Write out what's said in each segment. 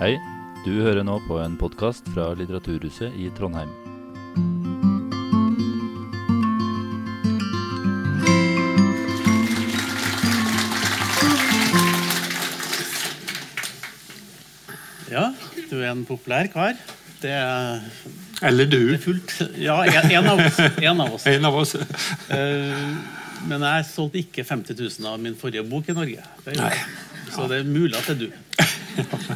Hei, du hører nå på en podkast fra Litteraturhuset i Trondheim. Ja, du er en populær kar. Det er, Eller det du. er fullt. Ja, en, en av oss. En av oss. En av oss. Eh, men jeg solgte ikke 50 000 av min forrige bok i Norge. Det. Så det er mulig at det er du.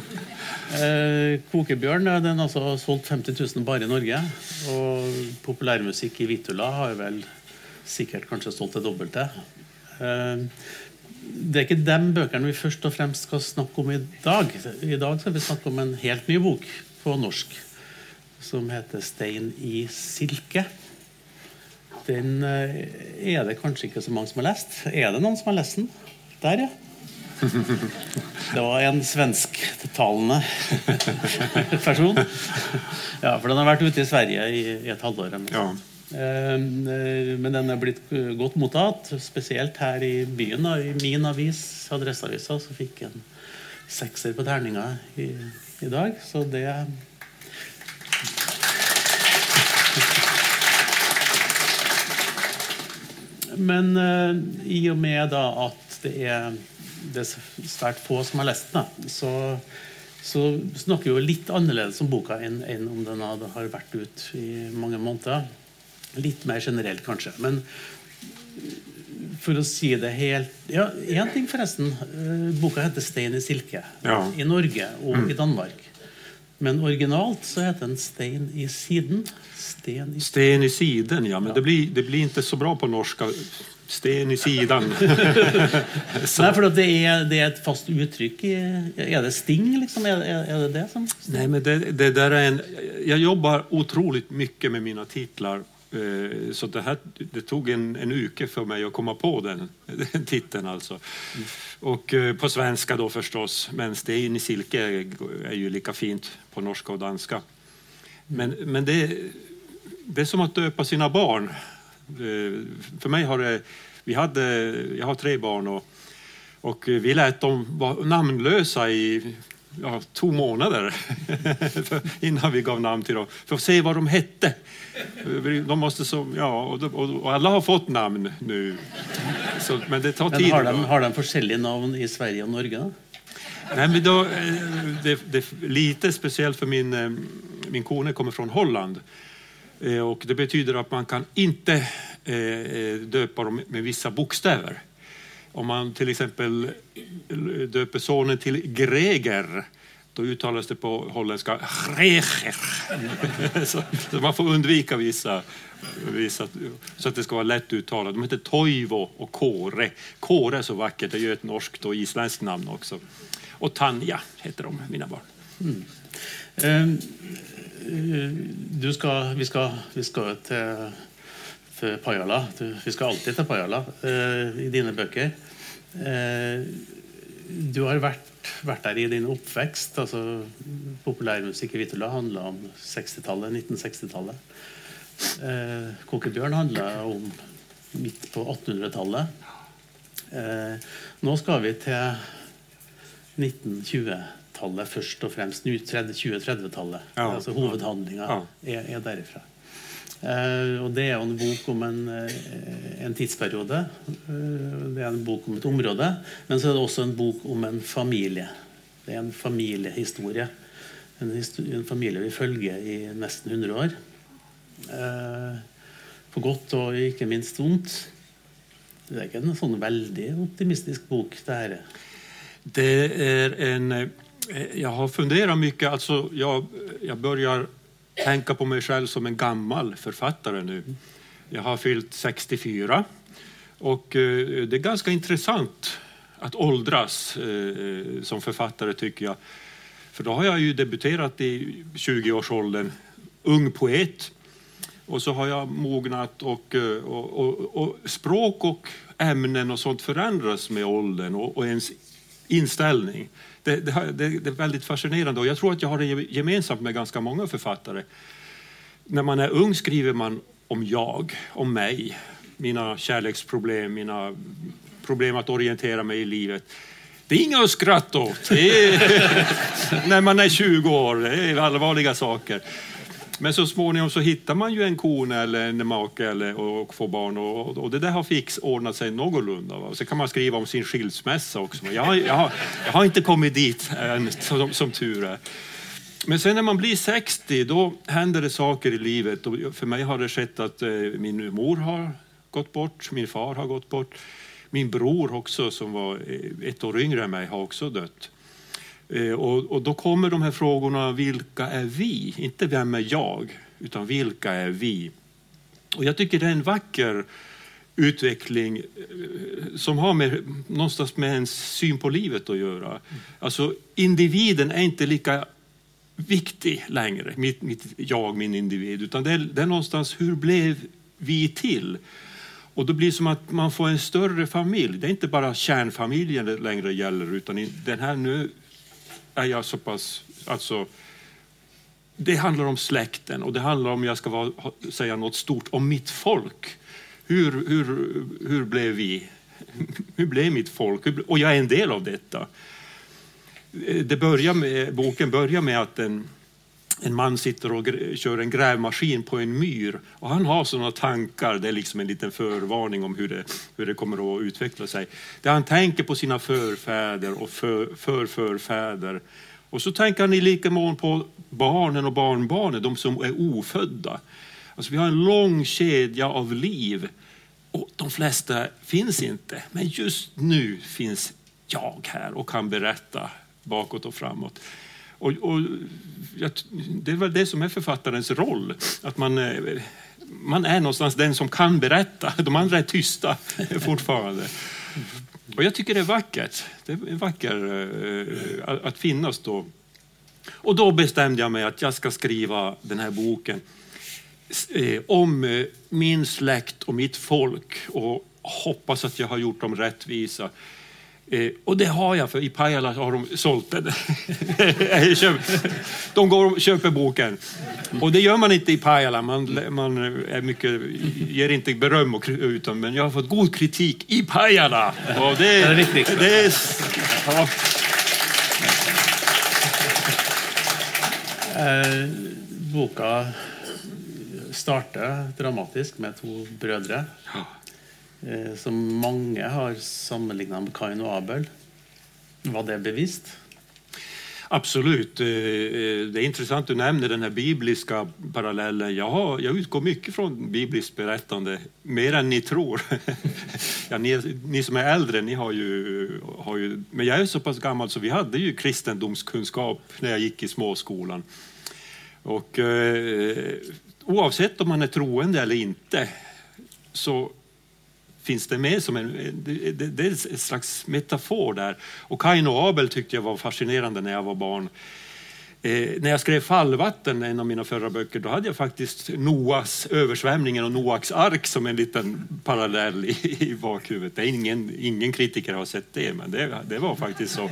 Eh, Kokebjørn eh, den har altså solgt 50 000 bare i Norge. Og populærmusikk i Vitula har vel sikkert kanskje solgt det dobbelte. Eh, det er ikke de bøkene vi først og fremst skal snakke om i dag. I dag skal vi snakke om en helt ny bok på norsk som heter 'Stein i silke'. Den eh, er det kanskje ikke så mange som har lest. Er det noen som har lest den? Der, ja. Det var en svensktalende person. Ja, for den har vært ute i Sverige i, i et halvår. Ja. sånt. Eh, Men den er blitt eh, godt mottatt, spesielt her i byen. I min avis, Adresseavisa, så fikk jeg en sekser på terninga i, i dag. Så det Men eh, i og med da at det er, det er svært få som har lest den, så, så snakker vi jo litt annerledes om boka enn, enn om den har vært ute i mange måneder. Litt mer generelt, kanskje. Men for å si det helt Ja, én ting, forresten. Eh, Boka heter 'Stein i silke' Ja. i Norge og i Danmark. Men originalt så heter den 'Stein i siden'. Sten i Sten i sidan, ja. Men det blir, det blir inte så bra på norska. Sten i sidan. Nei, for at det er, det er et fast uttrykk i Er det sting, liksom? Er, er det det som Nej, men det, det där är en, jag jobbar otroligt mycket med mina titlar. eh, Så det, här, det tog en, en uke för mig att komma på den, den titeln. Alltså. Och eh, på svenska då förstås, men Sten i silke är, är ju lika fint på norska och danska. Men, men det, det är som att döpa sina barn. Eh, För mig har det, vi hade, jag har tre barn och, och vi lät dem vara namnlösa i ja, två månader innan vi gav namn till dem, för att se vad de hette. De måste så, ja, och, och, och alla har fått namn nu. Så, men det tar Men tid. har de, då. har de forskjellige navn i Sverige og Norge? Nej, men då, eh, det, det är lite speciellt för min, eh, min kone kommer från Holland. Eh, Och det betyder att man kan inte Eh, eh, döpa dem med vissa bokstäver. Om man till exempel eh, döper sonen till Greger då uttalas det på holländska Greger. så, så man får undvika vissa, vissa så att det ska vara lätt uttalat. De heter Toivo och Kåre. Kåre är så vackert, det är ju ett norskt och isländskt namn också. Och Tanja heter de, mina barn. Mm. Ehm, du ska, vi, ska, vi ska till til Pajala. Du, vi skal alltid til Pajala eh, i dine bøker. Eh, du har vært, vært der i din oppvekst. altså Populærmusikk i Vitula handla om 60-tallet, 1960-tallet. Eh, Kokebjørn handla om midt på 1800-tallet. Eh, nå skal vi til 1920-tallet først og fremst. nu 30 2030-tallet. Ja. altså Hovedhandlinga Ja. er, er derifra. Eh, og Det er jo en bok om en, eh, en tidsperiode. Eh, det er en bok om et område. Men så er det også en bok om en familie. Det er en familiehistorie. En, historie, en familie vi følger i nesten 100 år. På godt og ikke minst vondt. Det er ikke en sånn veldig optimistisk bok. det her. Det er en... eh, Jag har funderat mycket. Alltså jag, jag börjar tänka på mig själv som en gammal författare nu. Jag har fyllt 64. Och eh, det är ganska intressant att åldras eh, eh, som författare tycker jag. För då har jag ju debuterat i 20-årsåldern, ung poet. Och så har jag mognat och, och, och, och språk och ämnen och sånt förändras med åldern och, och ens inställning. Det, det, det, det är väldigt fascinerande och jag tror att jag har det gemensamt med ganska många författare. När man är ung skriver man om jag, om mig, mina kärleksproblem, mina problem att orientera mig i livet. Det är inga att skratta åt. när man är 20 år, det är allvarliga saker. Men så småningom så hittar man ju en kone eller en make eller, och får barn och, och det där har fix ordnat sig någorlunda. Va? Och så kan man skriva om sin skilsmässa också. Jag har, jag har, jag har inte kommit dit än, som, som tur är. Men sen när man blir 60 då händer det saker i livet. Och för mig har det skett att eh, min mor har gått bort, min far har gått bort. Min bror också som var eh, ett år yngre än mig har också dött. Eh, och, och, då kommer de här frågorna, vilka är vi? Inte vem är jag, utan vilka är vi? Och jag tycker det är en vacker utveckling eh, som har med, någonstans med ens syn på livet att göra. Alltså individen är inte lika viktig längre, mitt, mitt jag, min individ, utan det är, det är någonstans hur blev vi till? Och då blir det som att man får en större familj. Det är inte bara kärnfamiljen det längre gäller, utan den här nu är jag så pass... Alltså, det handlar om släkten och det handlar om, jag ska vara, säga något stort, om mitt folk. Hur, hur, hur blev vi? Hur blev mitt folk? Och jag är en del av detta. Eh, det börjar med, boken börjar med att en, en man sitter och kör en grävmaskin på en myr och han har sådana tankar, det är liksom en liten förvarning om hur det, hur det kommer att utveckla sig. Där han tänker på sina förfäder och för, förförfäder. Och så tänker han i lika mån på barnen och barnbarnen, de som är ofödda. Alltså vi har en lång kedja av liv och de flesta finns inte. Men just nu finns jag här och kan berätta bakåt och framåt. Och, och, det är väl det som är författarens roll, att man, eh, man är någonstans den som kan berätta. De andra är tysta fortfarande. Och jag tycker det är vackert. Det är vackert uh, eh, att finnas då. Och då bestämde jag mig att jag ska skriva den här boken uh, om min släkt och mitt folk och hoppas att jag har gjort dem rättvisa. Eh, och det har jag, för i Pajala har de sålt den. de går och köper boken. Och det gör man inte i Pajala. Man, man är mycket, ger inte beröm, och, utan, men jag har fått god kritik i Pajala. Och det, det är riktigt. Det är, ja. Eh, boka starter dramatisk med två bröder. Ja. Eh, som många har sammenlignet med Kain och Abel. Var det bevisst? Absolut. Eh, eh, det är intressant att du nämner den här bibliska parallellen. Jag, har, jag utgår mycket från bibliskt berättande, mer än ni tror. ja, ni, ni, som är äldre, ni har ju, har ju... Men jag är så pass gammal så vi hade ju kristendomskunskap när jag gick i småskolan. Och eh, oavsett om man är troende eller inte så finns det med som en, det, det, är en slags metafor där. Och Kain och Abel tyckte jag var fascinerande när jag var barn. Eh, när jag skrev Fallvatten, en av mina förra böcker, då hade jag faktiskt Noas översvämningen och Noaks ark som en liten parallell i, i bakhuvudet. Det är ingen, ingen kritiker har sett det, men det, det var faktiskt så.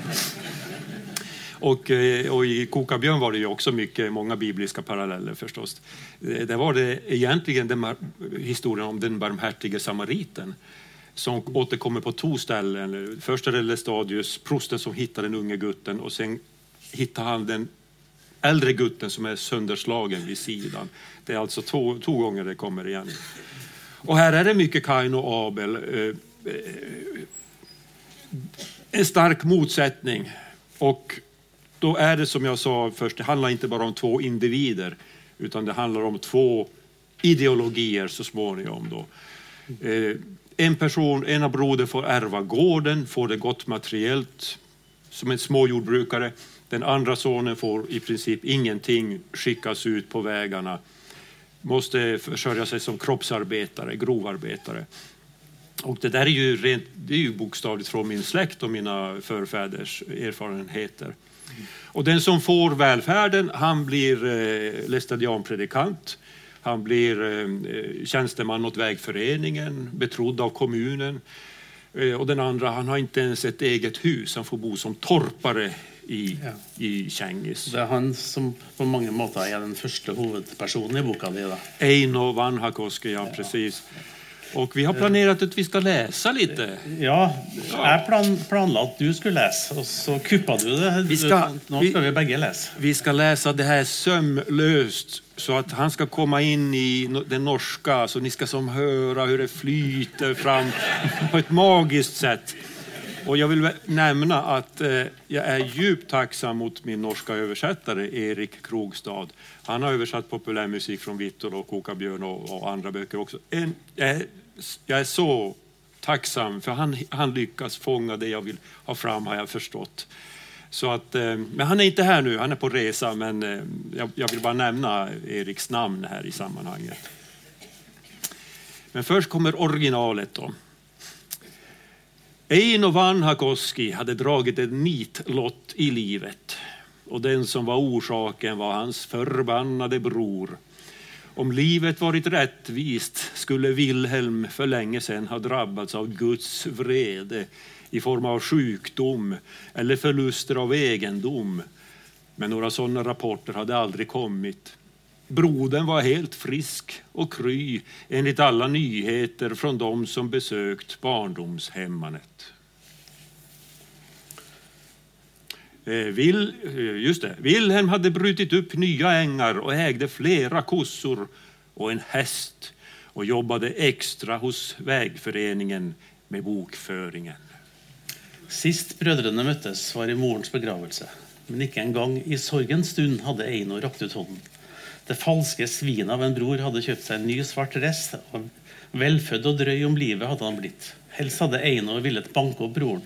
Och, eh, och i Kokabjörn var det ju också mycket, många bibliska paralleller förstås. Eh, där var det egentligen den historien om den barmhärtige samariten som återkommer på två ställen. Först är det Lestadius, prosten som hittar den unge gutten och sen hittar han den äldre gutten som är sönderslagen vid sidan. Det är alltså två, två gånger det kommer igen. Och här är det mycket Kain och Abel. Eh, en stark motsättning. Och då är det som jag sa först, det handlar inte bara om två individer utan det handlar om två ideologier så småningom. Då. Eh, en person, ena broder får ärva gården, får det gott materiellt som en småjordbrukare. Den andra sonen får i princip ingenting, skickas ut på vägarna. Måste försörja sig som kroppsarbetare, grovarbetare. Och det där är ju, rent, det är ju bokstavligt från min släkt och mina förfäders erfarenheter. Och den som får välfärden, han blir eh, lästadianpredikant. Han blir eh, tjänsteman åt vägföreningen, betrodd av kommunen. Eh, och den andra, han har inte ens ett eget hus, han får bo som torpare i, ja. i Kängis. Det är han som på många måter är den första huvudpersonen i boken. Eino Vanhakoski, ja, ja, precis. Och vi har planerat att vi ska läsa lite. Ja, jag plan, planlade att du skulle läsa och så kuppade du det. Vi ska- nu ska vi bägge läsa. Vi ska läsa det här sömlöst så att han ska komma in i det norska så ni ska som höra hur det flyter fram på ett magiskt sätt. Och jag vill nämna att eh, jag är djupt tacksam mot min norska översättare Erik Krogstad. Han har översatt populärmusik från Vittor och Kokabjörn och, och andra böcker också. En, jag, är, jag är så tacksam för han, han lyckas fånga det jag vill ha fram har jag förstått. Så att, eh, men han är inte här nu, han är på resa, men eh, jag, jag vill bara nämna Eriks namn här i sammanhanget. Men först kommer originalet då. Eino Vanhakoski hade dragit en nitlott i livet och den som var orsaken var hans förbannade bror. Om livet varit rättvist skulle Wilhelm för länge sedan ha drabbats av Guds vrede i form av sjukdom eller förluster av egendom. Men några sådana rapporter hade aldrig kommit. Brodern var helt frisk och kry enligt alla nyheter från de som besökt barndomshemmanet. Eh, Vil, eh, just det. Wilhelm hade brutit upp nya ängar och ägde flera kossor och en häst och jobbade extra hos vägföreningen med bokföringen. Sist bröderna möttes var i morens begravelse. Men inte en gång i sorgens stund hade Eino rakt ut handen. Det falske svinet av en bror hadde kjøpt seg en ny svart dress, og velfødd og drøy om livet hadde han blitt. Helst hadde Eino villet banke opp broren,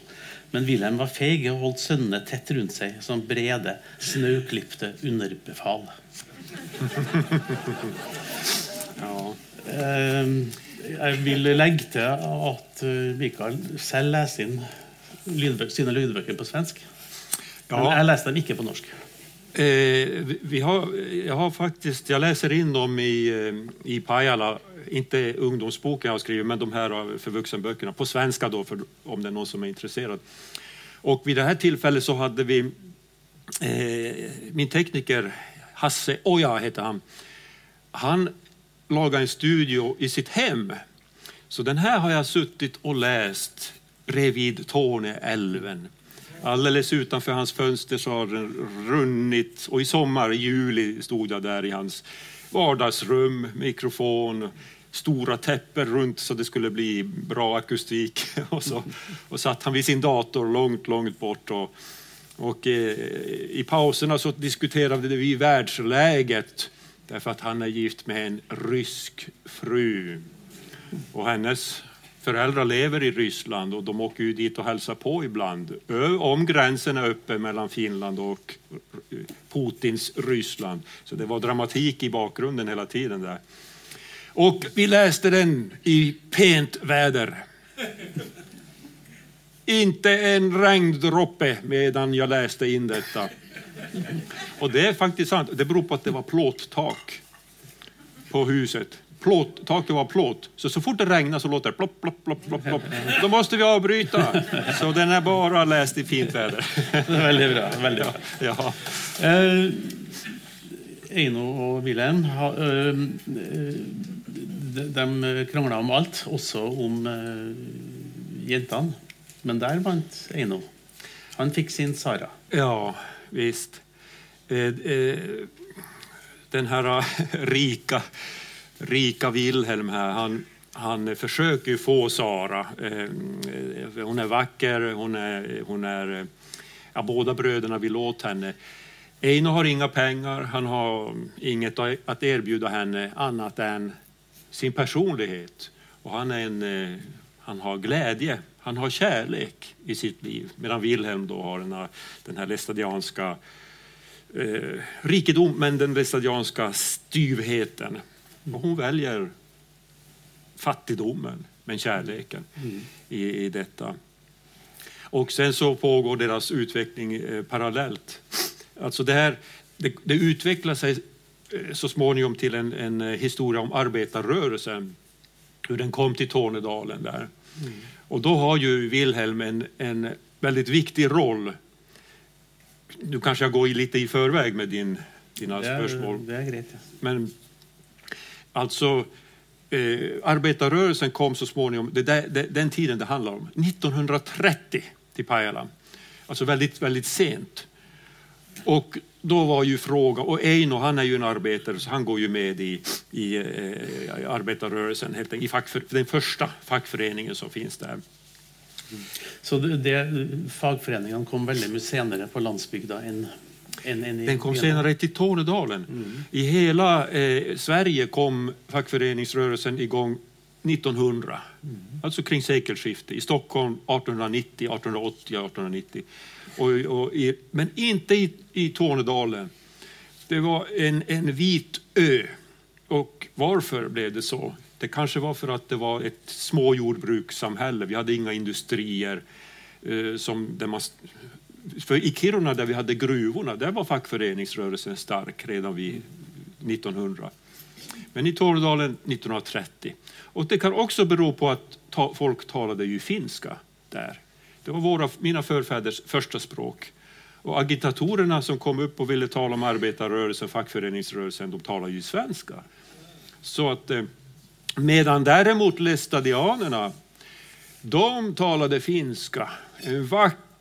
men Wilhelm var feig og holdt sønnene tett rundt seg som brede, snauklipte underbefal. Ja. Eh, Jeg vil legge til at eh, Mikael selv leser inn lydbøk, sine lydbøker på svensk. Men Ja. jeg leser dem ikke på norsk. Eh, vi- har, jag har faktiskt, jag läser in dem i, eh, i Pajala, inte ungdomsboken jag har skrivit, men de här för vuxenböckerna, på svenska då, för, om det är någon som är intresserad. Och vid det här tillfället så hade vi eh, min tekniker Hasse Oja heter han. Han lagade en studio i sitt hem. Så den här har jag suttit och läst bredvid Torneälven. Alldeles utanför hans fönster så har den runnit och i sommar, i juli, stod jag där i hans vardagsrum, mikrofon, stora täpper runt så det skulle bli bra akustik. Och så och satt han vid sin dator långt, långt bort. Och, och eh, i pauserna så diskuterade vi världsläget därför att han är gift med en rysk fru. Och hennes föräldrar lever i Ryssland och de åker ju dit och hälsar på ibland. Om gränsen är öppen mellan Finland och Putins Ryssland. Så det var dramatik i bakgrunden hela tiden där. Och vi läste den i pent väder. Inte en regndroppe medan jag läste in detta. Och det är faktiskt sant. Det beror på att det var plåttak på huset. Plåt, taket var plåt, så så fort det regnar så låter det plopp, plopp, plopp, plopp, plopp. Då måste vi avbryta. Så den är bara läst i fint väder. Veldig bra. veldig bra. Ja. Eh, Eino og Wilhelm eh, eh, de, de krangla om alt, også om eh, jentene. Men der vant Eino. Han fikk sin Sara. Ja, visst. Eh, eh, Den här eh, rika, rika Wilhelm här, han, han försöker ju få Sara. Eh, eh, hon är vacker, hon är, hon är, eh, ja, båda bröderna vill åt henne. Eino har inga pengar, han har inget att erbjuda henne annat än sin personlighet. Och han, är en, han har glädje, han har kärlek i sitt liv. Medan Wilhelm då har den här, den här lestadianska eh, rikedomen, den lestadianska styvheten. Hon väljer fattigdomen, men kärleken i, i detta. Och sen så pågår deras utveckling eh, parallellt. Alltså det, här, det, det utvecklar sig eh, så småningom till en, en eh, historia om arbetarrörelsen. Hur den kom till Tornedalen där. Och då har ju Wilhelm en, en väldigt viktig roll. Nu kanske jag går lite i förväg med din, dina Det er, spörsmål. det greit. Ja. Men alltså, eh, arbetarrörelsen kom så småningom, det, det, den tiden det handlar om, 1930 till Pajala. Alltså väldigt, väldigt sent. Och då var ju frågan, och Eino han är ju en arbetare så han går ju med i, i, eh, arbetarrörelsen, helt enkelt, i fackför, den första fackföreningen som finns där. Så det, det, fagföreningen kom väldigt mycket senare på landsbygden än, än, än Den kom senare till Tornedalen. Mm. I hela eh, Sverige kom fackföreningsrörelsen igång 1900, mm. alltså kring sekelskiftet. I Stockholm 1890, 1880, 1890. Och, och i, men inte i, i Tornedalen. Det var en, en vit ö. Och varför blev det så? Det kanske var för att det var ett småjordbrukssamhälle. Vi hade inga industrier. Eh, som där man, för I Kiruna där vi hade gruvorna, där var fackföreningsrörelsen stark redan vid 1900. Men i Tornedalen 1930. Och det kan också bero på att ta, folk talade ju finska där. Det var våra, mina förfäders första språk. Och agitatorerna som kom upp och ville tala om arbetarrörelsen, fackföreningsrörelsen, de talade ju svenska. Så att, eh, medan däremot lestadianerna, de talade finska. En vacker,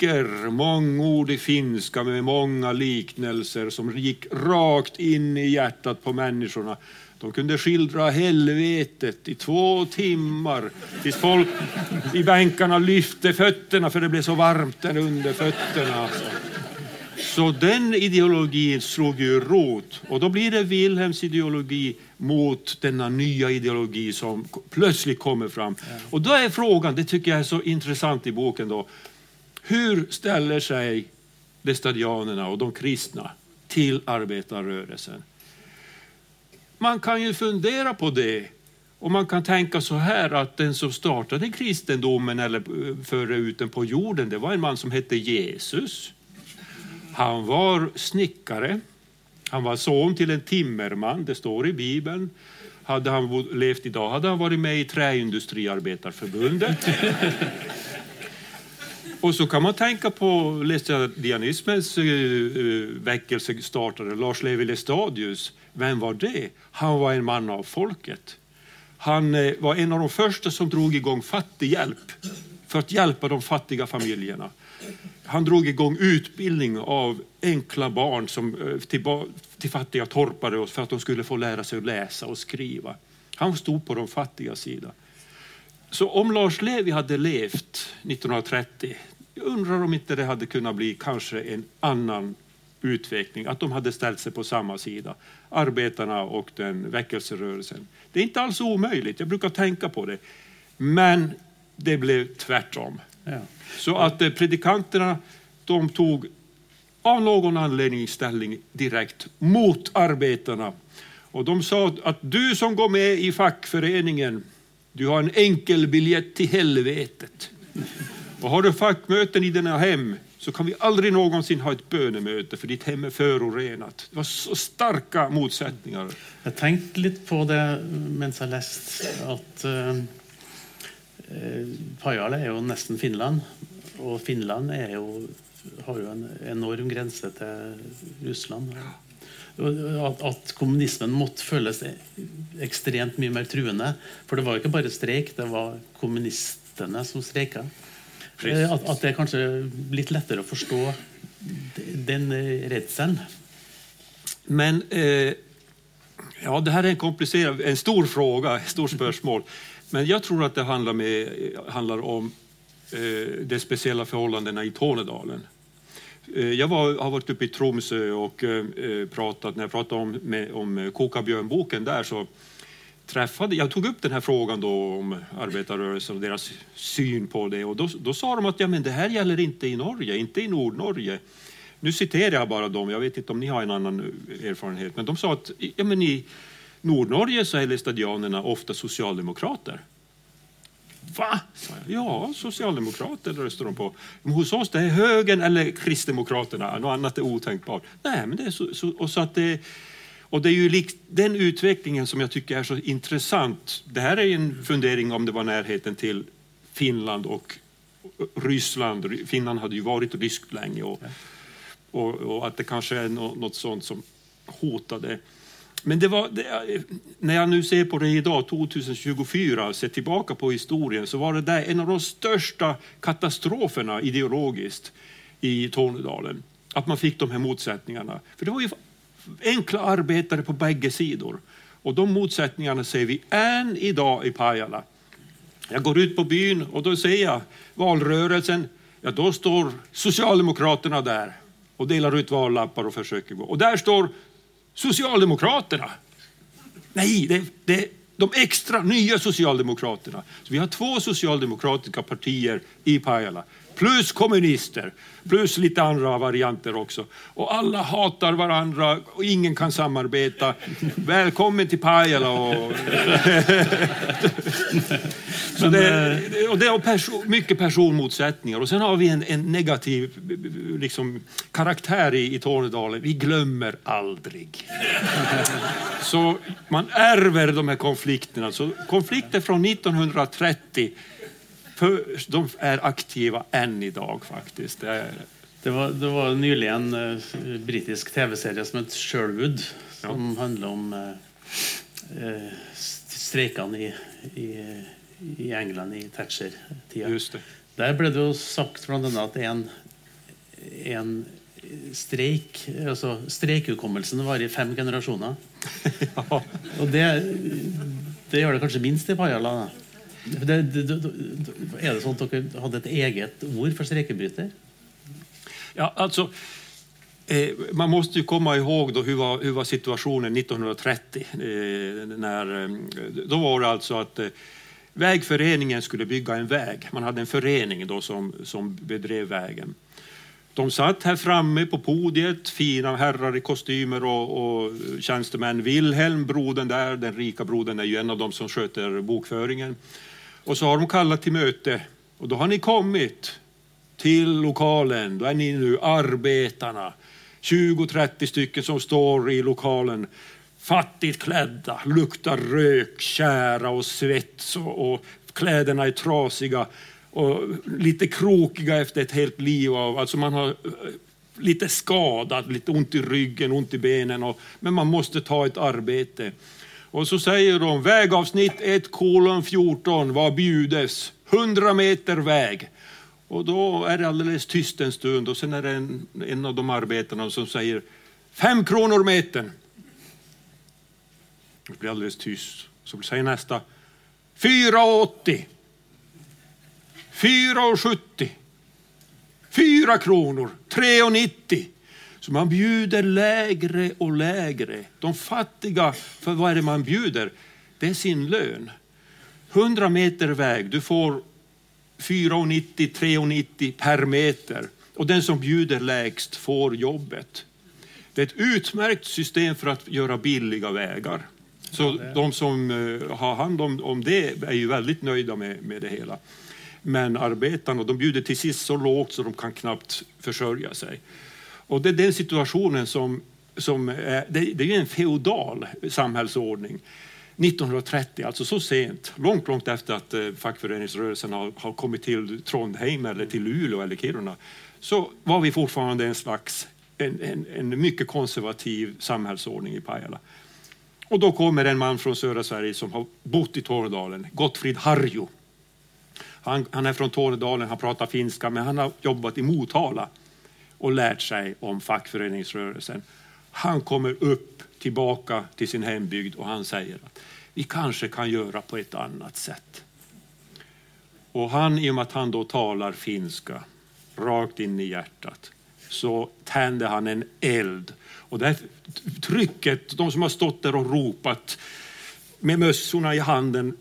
mångordig finska med många liknelser som gick rakt in i hjärtat på människorna. De kunde skildra helvetet i två timmar tills folk i bänkarna lyfte fötterna för det blev så varmt där under fötterna. Alltså. Så den ideologin slog ju rot och då blir det Wilhelms ideologi mot denna nya ideologi som plötsligt kommer fram. Och då är frågan, det tycker jag är så intressant i boken då, hur ställer sig lestadianerna och de kristna till arbetarrörelsen? Man kan ju fundera på det. Och man kan tänka så här att den som startade kristendomen eller eh, förde ut den på jorden, det var en man som hette Jesus. Han var snickare. Han var son till en timmerman, det står i Bibeln. Hade han levt idag hade han varit med i Träindustriarbetarförbundet. Och så kan man tänka på laestadianismens eh, eh, väckelse startade. Lars Levi Lestadius. Vem var det? Han var en man av folket. Han eh, var en av de första som drog igång fattighjälp för att hjälpa de fattiga familjerna. Han drog igång utbildning av enkla barn som, till, till fattiga torpare för att de skulle få lära sig att läsa och skriva. Han stod på de fattiga sida. Så om Lars Levi hade levt 1930, jag undrar om inte det hade kunnat bli kanske en annan utveckling, att de hade ställt sig på samma sida, arbetarna och den väckelserörelsen. Det är inte alls omöjligt, jag brukar tänka på det. Men det blev tvärtom. Ja. Så att eh, predikanterna, de tog av någon anledning ställning direkt mot arbetarna. Och de sa att du som går med i fackföreningen, du har en enkel biljett till helvetet. Och har du fackmöten i dina hem så kan vi aldrig någonsin ha ett bönemöte för ditt hem är förorenat. Det var så starka motsättningar. Jag tänkte lite på det medan jag läste att uh, Pajala är ju nästan Finland och Finland är ju, har ju en enorm gräns till Ryssland. Att, att kommunismen måtte føles extremt mycket mer truende. För det var inte bara strejk, det var kommunisterna som strejkade. Eh, At, att, det er kanskje lite lättare att förstå den redselen. rädslan. Men eh, ja, det här är en komplicerad, en stor fråga, ett stort spörsmål. Men jag tror att det handlar, med, eh, handlar om eh, de speciella förhållandena i Tornedalen. Eh, jag var, har varit uppe i Tromsö och eh, pratat, när jag pratade om, med, om Kokabjörnboken där så träffade, jag tog upp den här frågan då om arbetarrörelsen och deras syn på det och då, då sa de att ja, men det här gäller inte i Norge, inte i Nordnorge. Nu citerar jag bara dem, jag vet inte om ni har en annan eh, erfarenhet, men de sa att ja, men i Nordnorge så är lestadianerna ofta socialdemokrater. Va? Ja, socialdemokrater röstar de på. Men hos oss det är högern eller kristdemokraterna, något annat är otänkbart. Nej, men det är så, så och så att det och det är ju den utvecklingen som jag tycker är så intressant. Det här är en fundering om det var närheten till Finland och Ryssland. Finland hade ju varit ryskt länge och, och, och att det kanske är något sånt som hotade. men det var, det, när jag nu ser på det idag, 2024, ser tillbaka på historien, så var det där en av de största katastroferna ideologiskt i Tornedalen. Att man fick de här motsättningarna. För det var ju enkla arbetare på bägge sidor. Och de motsättningarna ser vi än idag i Pajala. Jag går ut på byn och då ser jag valrörelsen. Ja, då står Socialdemokraterna där och delar ut vallappar och försöker gå. Och där står Socialdemokraterna. Nej, det, det, de extra nya Socialdemokraterna. Så vi har två socialdemokratiska partier i Pajala plus kommunister, plus lite andra varianter också. Och alla hatar varandra och ingen kan samarbeta. Välkommen till Pajala! Och... Så det, och det är perso mycket personmotsättningar. Och sen har vi en, en negativ liksom, karaktär i, i Tornedalen. Vi glömmer aldrig. Så man ärver de här konflikterna. Så konflikter från 1930 för, de är aktiva än idag faktiskt. Det, är... det, var, det var nyligen en uh, brittisk tv-serie som heter Sherwood som ja. handlar om uh, uh, strejkene i, i, i, England i Thatcher-tida. Der ble det sagt blant annet at en, en streik altså Streikehukommelsen varer i fem generasjoner. ja. Og det, det gjør det kanskje minst i Pajala. Det, det, det, är det så att dere hade ett eget ord för strejkebryter? Ja, alltså, eh, man måste ju komma ihåg då hur, var, hur var situationen 1930. Eh, när, eh, då var det alltså att eh, vägföreningen skulle bygga en väg. Man hade en förening då som, som bedrev vägen. De satt här framme på podiet, fina herrar i kostymer och, och tjänstemän. Wilhelm, brodern där, den rika brodern, är ju en av dem som sköter bokföringen. Och så har de kallat till möte och då har ni kommit till lokalen. Då är ni nu arbetarna. 20-30 stycken som står i lokalen. Fattigt klädda, luktar rök, kära och svets, och, och kläderna är trasiga och lite krokiga efter ett helt liv. Av, alltså man har eh, lite skadad, lite ont i ryggen, ont i benen. Och, men man måste ta ett arbete. Och så säger de vägavsnitt 1 kolon 14, vad bjudes? 100 meter väg. Och då är det alldeles tyst en stund och sen är det en, en av de arbetarna som säger 5 kronor metern. Det blir alldeles tyst. Så säger nästa 4,80. 4,70. 4 kronor, 3,90. Så man bjuder lägre och lägre. De fattiga, för vad är det man bjuder? Det är sin lön. 100 meter väg, du får 4,90, 3,90 per meter. Och den som bjuder lägst får jobbet. Det är ett utmärkt system för att göra billiga vägar. Så de som eh, har hand om, om det är ju väldigt nöjda med, med det hela. Men arbetarna de bjuder till sist så lågt så de kan knappt försörja sig. Och det är den situationen som, som är, det, det är en feodal samhällsordning. 1930, alltså så sent, långt, långt efter att eh, fackföreningsrörelsen har, har kommit till Trondheim eller till Luleå eller Kiruna, så var vi fortfarande en slags, en, en, en mycket konservativ samhällsordning i Pajala. Och då kommer en man från södra Sverige som har bott i Tornedalen, Gottfrid Harju. Han, han är från Tornedalen, han pratar finska, men han har jobbat i Motala och lärt sig om fackföreningsrörelsen. Han kommer upp tillbaka till sin hembygd och han säger att vi kanske kan göra på ett annat sätt. Och han, i och med att han då talar finska rakt in i hjärtat, så tänder han en eld. Och det här trycket, de som har stått där och ropat med mössorna i handen,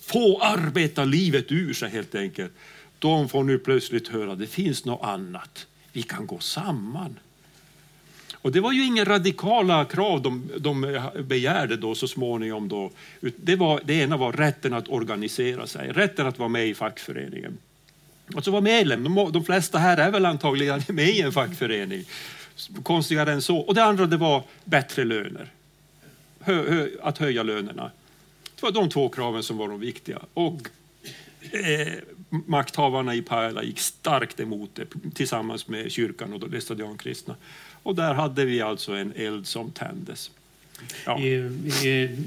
få arbeta livet ur sig helt enkelt. De får nu plötsligt höra att det finns något annat vi kan gå samman. Och det var ju inga radikala krav de, de begärde då så småningom. Då. Det, var, det ena var rätten att organisera sig, rätten att vara med i fackföreningen. Alltså vara medlem, de, de flesta här är väl antagligen med i en fackförening. Konstigare än så. Och det andra det var bättre löner. Hö, hö, att höja lönerna. Det var de två kraven som var de viktiga. Och eh, makthavarna i Pajala gick starkt emot det tillsammans med kyrkan och de laestadiankristna. Och där hade vi alltså en eld som tändes. Ja. I, i,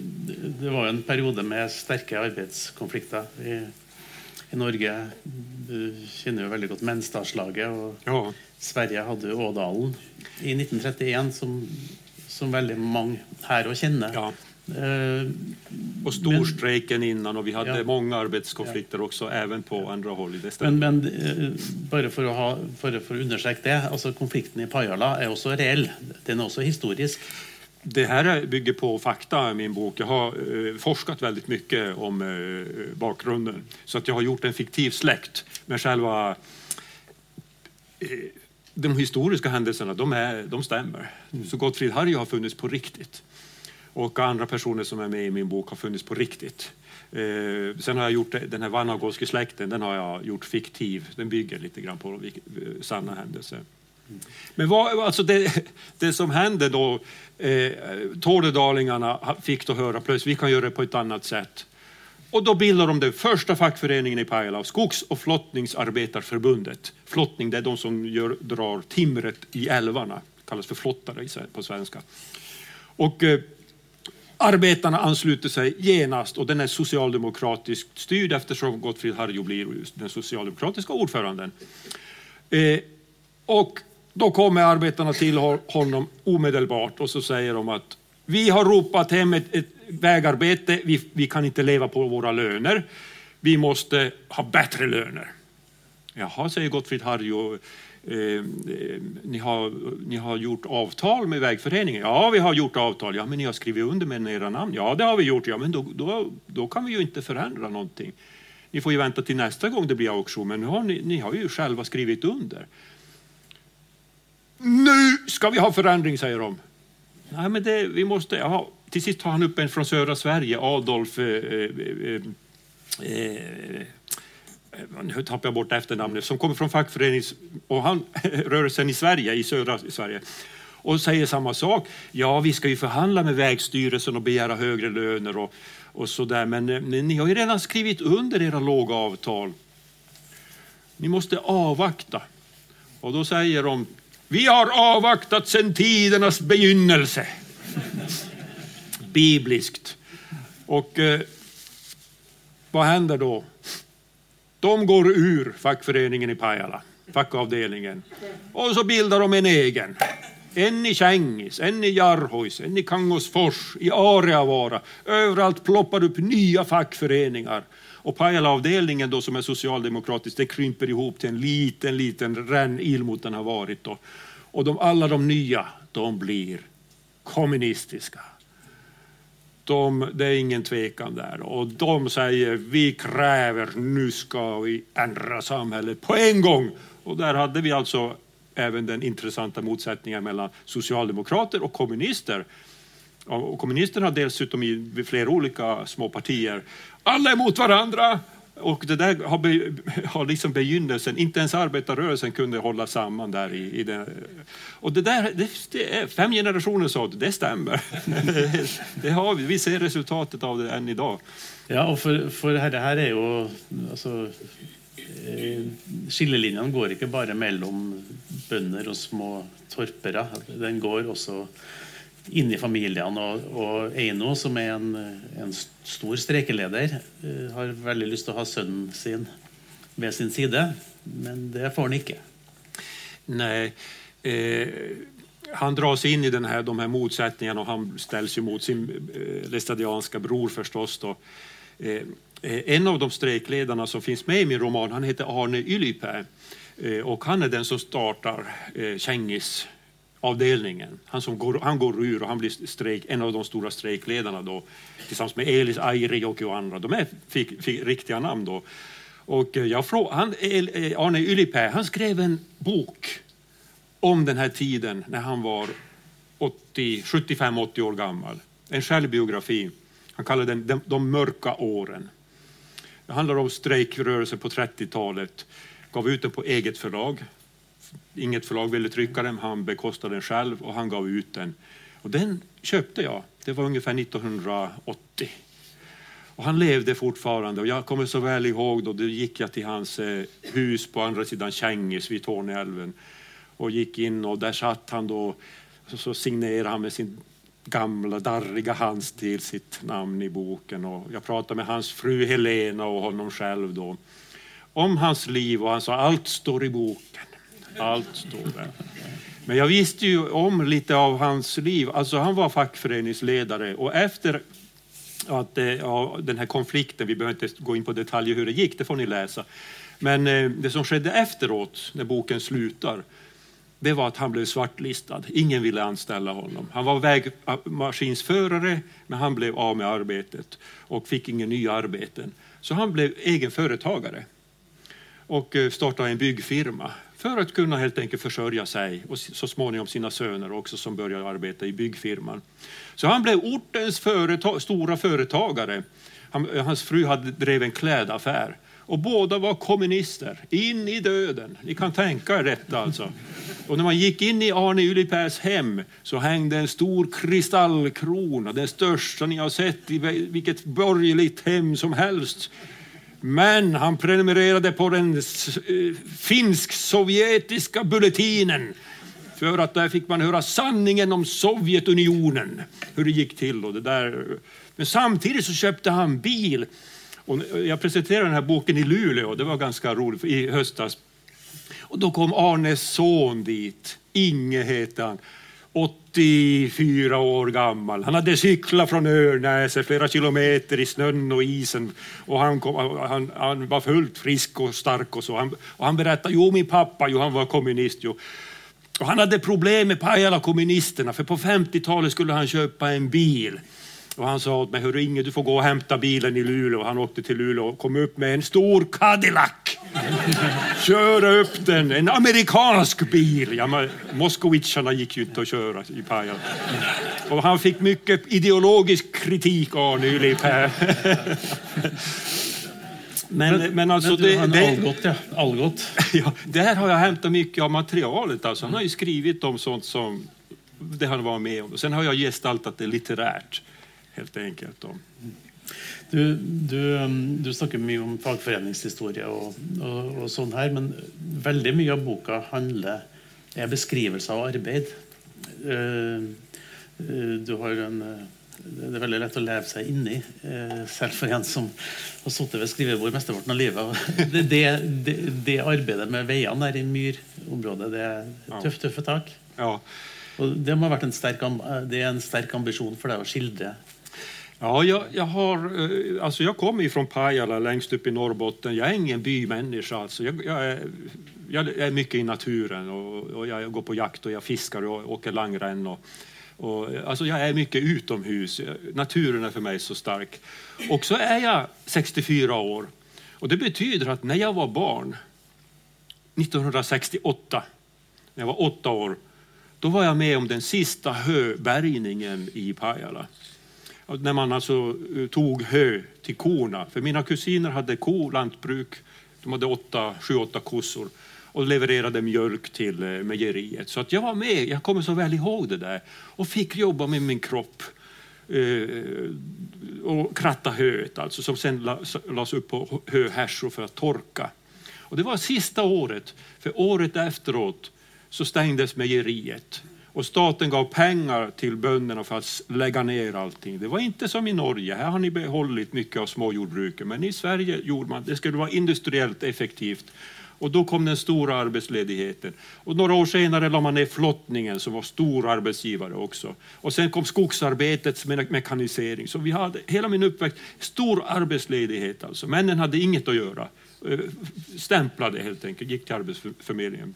det var en periode med sterke arbeidskonflikter i, i Norge. Du kjenner jo veldig godt Menstadslaget. Og ja. Sverige hadde Ådalen i 1931, som, som veldig mange her òg kjenner. Ja. Eh, och storstrejken men, innan och vi hade ja. många arbetskonflikter ja. också även på andra håll. Men, men eh, bara för att, ha, för, för att undersöka det, alltså konflikten i Pajala är också reell. Den är också historisk. Det här bygger på fakta i min bok. Jag har eh, forskat väldigt mycket om eh, bakgrunden. Så att jag har gjort en fiktiv släkt. Men själva eh, de historiska händelserna, de, är, de stämmer. Mm. Så Gottfrid Harry har funnits på riktigt och andra personer som är med i min bok har funnits på riktigt. Eh, sen har jag gjort den här Vanagolski-släkten, den har jag gjort fiktiv. Den bygger lite grann på eh, sanna händelser. Men vad, alltså det, det som hände då, eh, Tornedalingarna fick då höra plötsligt vi kan göra det på ett annat sätt. Och då bildade de den första fackföreningen i Pajala, Skogs och flottningsarbetarförbundet. Flottning, det är de som gör, drar timret i älvarna, kallas för flottare på svenska. Och eh, Arbetarna ansluter sig genast och den är socialdemokratiskt styrd eftersom Gottfrid Harjo blir den socialdemokratiska ordföranden. Eh, och då kommer arbetarna till honom omedelbart och så säger de att vi har ropat hem ett, ett vägarbete, vi, vi kan inte leva på våra löner, vi måste ha bättre löner. Jaha, säger Gottfrid Harjo, Eh, eh, ni, har, ni har gjort avtal med vägföreningen? Ja, vi har gjort avtal. Ja, men ni har skrivit under med era namn? Ja, det har vi gjort. Ja, men då, då, då kan vi ju inte förändra någonting. Ni får ju vänta till nästa gång det blir auktion, men nu har ni, ni har ju själva skrivit under. Nu ska vi ha förändring, säger de. Nej, men det, vi måste... Ja. Till sist tar han upp en från södra Sverige, Adolf eh, eh, eh, eh nu tappar jag bort efternamnet, som kommer från fackförenings och han, rörelsen i Sverige, i södra Sverige och säger samma sak. Ja, vi ska ju förhandla med Vägstyrelsen och begära högre löner och, och så där. Men, eh, men ni har ju redan skrivit under era låga avtal. Ni måste avvakta. Och då säger de, vi har avvaktat sedan tidernas begynnelse. Bibliskt. Och eh, vad händer då? De går ur fackföreningen i Pajala, fackavdelningen, och så bildar de en egen. En i Kängis, en i Jarhois, en i Kangosfors, i Areavara. Överallt ploppar upp nya fackföreningar. Och Pajala-avdelningen då som är socialdemokratisk, det krymper ihop till en liten, liten rännil mot den har varit då. Och de, alla de nya, de blir kommunistiska de, det är ingen tvekan där. Och de säger vi kräver, nu ska vi ändra samhället på en gång. Och där hade vi alltså även den intressanta motsättningen mellan socialdemokrater och kommunister. Och kommunisterna dessutom i flera olika små partier. Alla är mot varandra. Och det där har, be, har liksom begynnelsen, inte ens arbetarrörelsen kunde hålla samman där i, i den. Och det där, det, det är fem generationer sa det stämmer. det har vi, vi ser resultatet av det än idag. Ja, och för, för det, här, det här är ju, alltså, eh, skiljelinjen går inte bara mellan bönder och små torpare, den går också inne i familjen. Och, Eino, som är en, en stor streikeleder, eh, har lyst til å ha sønnen sin ved sin sida, men det får han inte. Nej. Eh, han dras in i den här, de här motsättningarna och han ställs ju mot sin eh, lästadianska bror förstås. Då. Eh, eh en av de strejkledarna som finns med i min roman han heter Arne Ylipää eh, och han är den som startar eh, Kängis avdelningen. Han, som går, han går ur och han blir strejk, en av de stora strejkledarna då, tillsammans med Elis Airijoki och andra. De är, fick, fick riktiga namn då. Och eh, jag fråg, han, eh, Arne Ylipää, han skrev en bok om den här tiden när han var 75-80 år gammal. En självbiografi. Han kallar den De, de mörka åren. Det handlar om strejkrörelsen på 30-talet. Gav ut den på eget förlag Inget förlag ville trycka den, han bekostade den själv och han gav ut den. Och den köpte jag, det var ungefär 1980. Och han levde fortfarande och jag kommer så väl ihåg då, då gick jag till hans eh, hus på andra sidan Kängis vid Torneälven och gick in och där satt han då så signerade han med sin gamla darriga handstil sitt namn i boken. Och jag pratade med hans fru Helena och honom själv då om hans liv och han sa allt står i boken. Allt står där. Men jag visste ju om lite av hans liv. Alltså han var fackföreningsledare och efter att eh, ja, den här konflikten, vi behöver inte gå in på detaljer hur det gick, det får ni läsa. Men eh, det som skedde efteråt, när boken slutar, det var att han blev svartlistad. Ingen ville anställa honom. Han var vägmaskinsförare, men han blev av med arbetet och fick inga nya arbeten. Så han blev egen företagare och eh, startade en byggfirma för att kunna helt enkelt försörja sig och så småningom sina söner också som började arbeta i byggfirman. Så han blev ortens företag, stora företagare. Han, eh, hans fru hade drev en klädaffär och båda var kommunister, in i döden. Ni kan tänka er detta alltså. Och när man gick in i Arne Ylipäs hem så hängde en stor kristallkrona, den största ni har sett i vilket borgerligt hem som helst. Men han prenumererade på den eh, finsk-sovjetiska bulletinen för att där fick man höra sanningen om Sovjetunionen, hur det gick till. Och det där. Men samtidigt så köpte han bil. Och jag presenterade den här boken i Luleå, det var ganska roligt, i höstas. Och då kom Arnes son dit, Inge heter han. 84 år gammal. Han hade cyklat från Örnäset flera kilometer i snön och isen och han, kom, han, han var fullt frisk och stark och så. Han, och han berättade, jo min pappa, jo, han var kommunist. Jo. Och han hade problem med Pajala kommunisterna för på 50-talet skulle han köpa en bil. Och han sa åt mig, hörru Inge, du får gå och hämta bilen i Luleå. Han åkte till Luleå och kom upp med en stor Cadillac. Köra upp den, en amerikansk bil. Ja, Moskowitsarna gick ju inte att köra i Pajala. Och han fick mycket ideologisk kritik, Arne Ylipää. Men, men, men alltså men du, det, han det, Algot, ja. Algot. ja, där har jag hämtat mycket av materialet. Alltså. Han har ju skrivit om sånt som det han var med om. Sen har jag gestaltat det litterärt helt enkelt. Då. Du, du, um, du, snakker mye om fagforeningshistorie og, og, og, sånn her, men veldig mye av boka handler, er beskrivelser av arbeid. Uh, uh, du har en uh, det er veldig lett å leve seg inni, selv for en som har sittet ved skrivebord mesteparten av livet. Det, det, det, det, arbeidet med veiene der i myrområdet, det er tøft, tøffe tak. Ja. Og det må ha vært en sterk, det er en sterk ambisjon for deg å skildre Ja, jag, jag, har, eh, alltså jag kommer från Pajala längst upp i Norrbotten. Jag är ingen bymänniska. Alltså jag, jag, är, jag är mycket i naturen och, och, jag går på jakt och jag fiskar och åker langrenn. Och, och, alltså jag är mycket utomhus. Naturen är för mig så stark. Och så är jag 64 år. Och det betyder att när jag var barn, 1968, när jag var åtta år, då var jag med om den sista höbärgningen i Pajala när man alltså eh, tog hö till korna. För mina kusiner hade kolantbruk, de hade åtta, sju, åtta kossor och levererade mjölk till eh, mejeriet. Så att jag var med, jag kommer så väl ihåg det där och fick jobba med min kropp eh, och kratta höet, alltså, som sen lades upp på höhärsor för att torka. Och det var sista året, för året efteråt så stängdes mejeriet. Och staten gav pengar till bönderna för att lägga ner allting. Det var inte som i Norge, här har ni behållit mycket av småjordbruket. Men i Sverige gjorde man, det skulle vara industriellt effektivt. Och då kom den stora arbetsledigheten. Och några år senare la man ner flottningen som var stor arbetsgivare också. Och sen kom skogsarbetets mekanisering. Så vi hade hela min uppväxt stor arbetsledighet alltså. Männen hade inget att göra. Eh, stämplade helt enkelt, gick till Arbetsförmedlingen.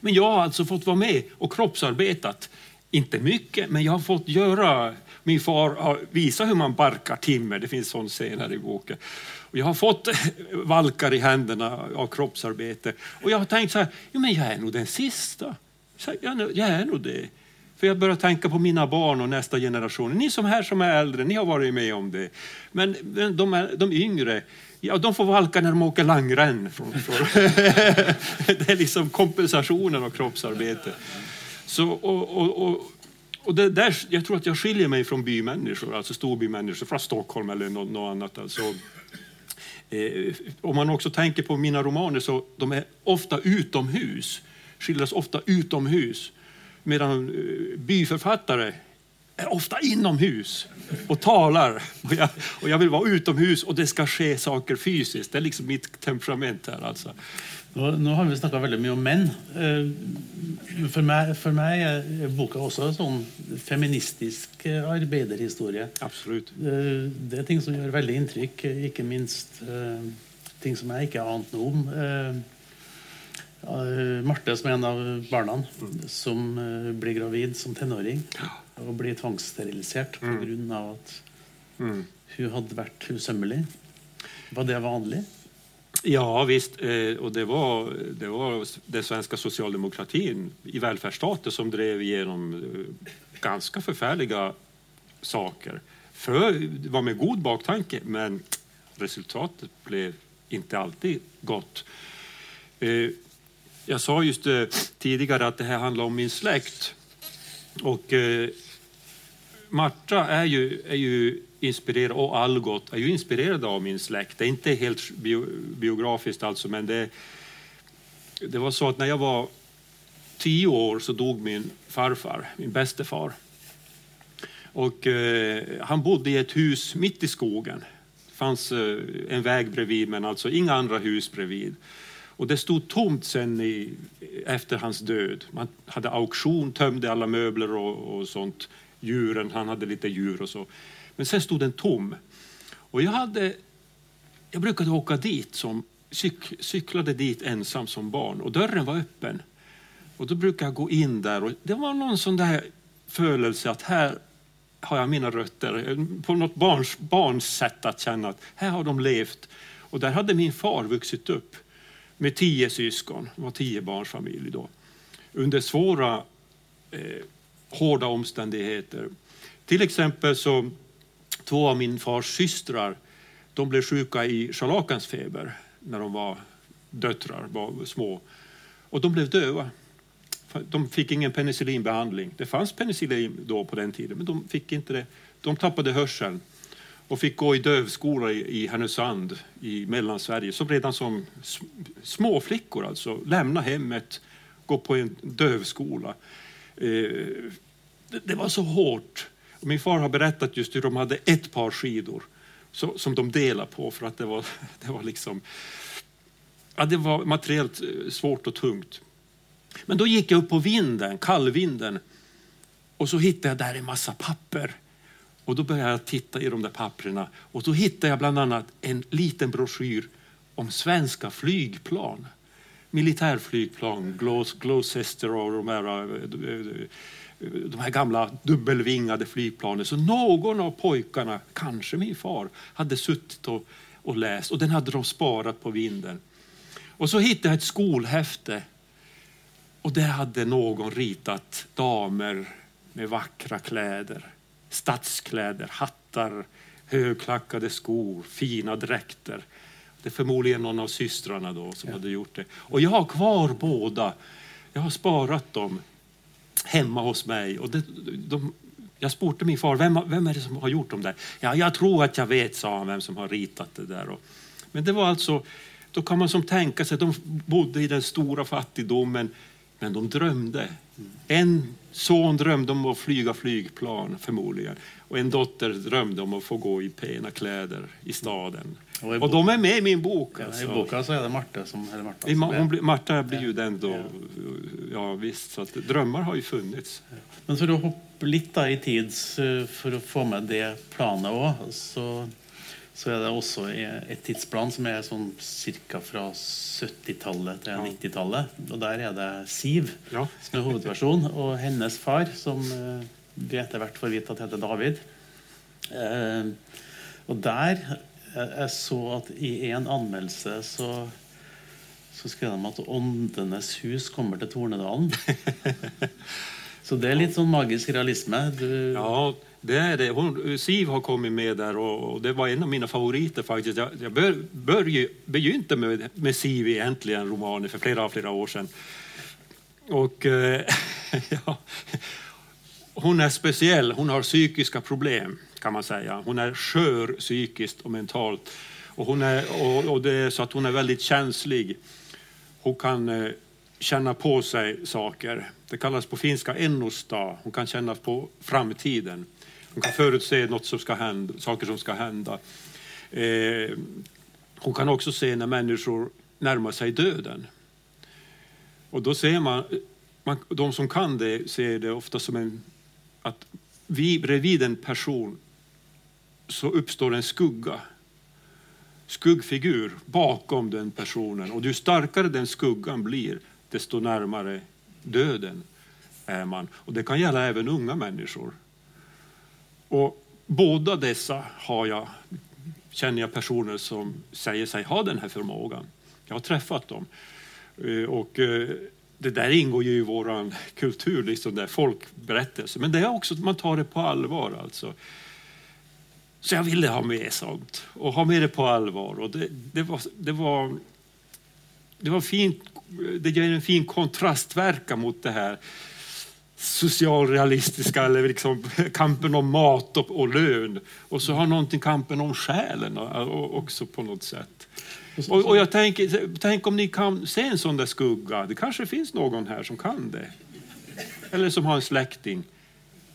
Men jag har alltså fått vara med och kroppsarbetat. Inte mycket, men jag har fått göra... Min far har visat hur man barkar timmer, det finns sån scen här i boken. Och jag har fått valkar i händerna av kroppsarbete. Och jag har tänkt så här, jo, men jag är nog den sista. Jag är nog det. För jag börjar tänka på mina barn och nästa generation. Ni som här som är äldre, ni har varit med om det. Men de, är, de yngre, Ja, de får valka när de åker langrenn. det är liksom kompensationen av kroppsarbete. Så, och, och, och, och det där, jag tror att jag skiljer mig från bymänniskor, alltså storbymänniskor från Stockholm eller något, något annat. Alltså, eh, om man också tänker på mina romaner så de är ofta utomhus, skildras ofta utomhus. Medan eh, byförfattare är ofta inomhus och talar. Och jag, och jag vill vara utomhus och det ska ske saker fysiskt. Det är liksom mitt temperament här alltså. Nå har vi snakka veldig mye om menn. Eh, For meg, for meg er boka også en sånn feministisk eh, arbeiderhistorie. Absolut. Eh, Det er ting som gjør veldig inntrykk, ikke minst ting som ikke ante noe om. Eh, Marte, som er en av barna, som eh, blir gravid som tenåring og blir tvangssterilisert pga. at Mm. hun hadde vært usømmelig. Var det vanlig? Ja visst, eh, och det var, det var den svenska socialdemokratin i välfärdsstaten som drev igenom eh, ganska förfärliga saker. För, det var med god baktanke, men resultatet blev inte alltid gott. Eh, jag sa just eh, tidigare att det här handlar om min släkt. Och eh, Marta är ju, är ju inspirerad, och Algot är ju inspirerade av min släkt. Det är inte helt bio, biografiskt alltså, men det, det var så att när jag var tio år så dog min farfar, min bäste far. Och eh, han bodde i ett hus mitt i skogen. Det fanns eh, en väg bredvid, men alltså inga andra hus bredvid. Och det stod tomt sen i, efter hans död. Man hade auktion, tömde alla möbler och, och sånt. Djuren, han hade lite djur och så. Men sen stod den tom. Och jag, hade, jag brukade åka dit, som, cyk, cyklade dit ensam som barn. Och dörren var öppen. Och då brukade jag gå in där. Och det var någon sån där födelse att här har jag mina rötter. På något barns, barns sätt att känna att här har de levt. Och där hade min far vuxit upp med tio syskon. Det var tio barns familj då. Under svåra, eh, hårda omständigheter. Till exempel så två av min fars systrar de blev sjuka i scharlakansfeber när de var döttrar, var små. Och de blev döva. De fick ingen penicillinbehandling. Det fanns penicillin då på den tiden, men de fick inte det. De tappade hörseln och fick gå i dövskola i, i Härnösand i Mellansverige. Så redan som småflickor alltså, lämna hemmet, gå på en dövskola. Eh, det, var så hårt. Min far har berättat just hur de hade ett par skidor som de delade på för att det var, det var liksom ja, det var materiellt eh, svårt och tungt. Men då gick jag upp på vinden, kallvinden, och så hittade jag där en massa papper. Och då började jag titta i de där papperna och då hittade jag bland annat en liten broschyr om svenska flygplan. Militärflygplan, Gloucester och de här, eh, eh, de här gamla dubbelvingade flygplanen. Så någon av pojkarna, kanske min far, hade suttit och, och läst och den hade de sparat på vinden. Och så hittade jag ett skolhäfte och där hade någon ritat damer med vackra kläder, stadskläder, hattar, högklackade skor, fina dräkter. Det är förmodligen någon av systrarna då som ja. hade gjort det. Och jag har kvar båda. Jag har sparat dem hemma hos mig. Och det, de, jag spurte min far, vem, vem är det som har gjort dem där? Ja, jag tror att jag vet, sa han, vem som har ritat det där. Och, men det var alltså, då kan man som tänka sig, de bodde i den stora fattigdomen, men de drömde. En son drömde om att flyga flygplan förmodligen. Och en dotter drömde om att få gå i pena kläder i staden. Och, och de är med i min bok. Alltså. Ja, I boken så är det Marta som, eller Marta som är. Blir, Marta blir ju den då. Ja, ja visst, så att drömmar har ju funnits. Men för att hoppa lite i tid för att få med det planet också, så, så är det också ett tidsplan som är sån cirka från 70-talet till ja. 90-talet. Och där är det Siv ja. som är huvudperson och hennes far som vi etter hvert får vite at heter David. Eh, og der Jeg så at i en anmeldelse så, så skrev de at Åndenes hus kommer til Tornedalen. så det är lite sån magisk realism. Du... Ja, det är det. Hon, Siv har kommit med där och, och, det var en av mina favoriter faktiskt. Jag, jag bör, bör, begynte med, med Siv egentligen, romanen, för flera, flera år sedan. Och eh, ja, hon är speciell, hon har psykiska problem kan man säga. Hon är skör psykiskt och mentalt. Och, hon är, och, och det är så att hon är väldigt känslig. Hon kan eh, känna på sig saker. Det kallas på finska ennosta. Hon kan känna på framtiden. Hon kan förutse något som ska hända, saker som ska hända. Eh, hon kan också se när människor närmar sig döden. Och då ser man, man de som kan det ser det ofta som en, att vi, bredvid en person så uppstår en skugga skuggfigur bakom den personen. Och ju starkare den skuggan blir, desto närmare döden är man. Och det kan gälla även unga människor. Och båda dessa har jag, känner jag personer som säger sig ha den här förmågan. Jag har träffat dem. Eh, och eh, det där ingår ju i vår kultur, liksom där folkberättelse. Men det är också att man tar det på allvar. Alltså. Så jag ville ha med sånt och ha med det på allvar. Och det, det, var, det, var, det var fint. Det ger en fin kontrastverkan mot det här socialrealistiska eller liksom kampen om mat och, och lön. Och så har någonting kampen om själen också på något sätt. Och, och jag tänker, tänk om ni kan se en sån där skugga. Det kanske finns någon här som kan det. Eller som har en släkting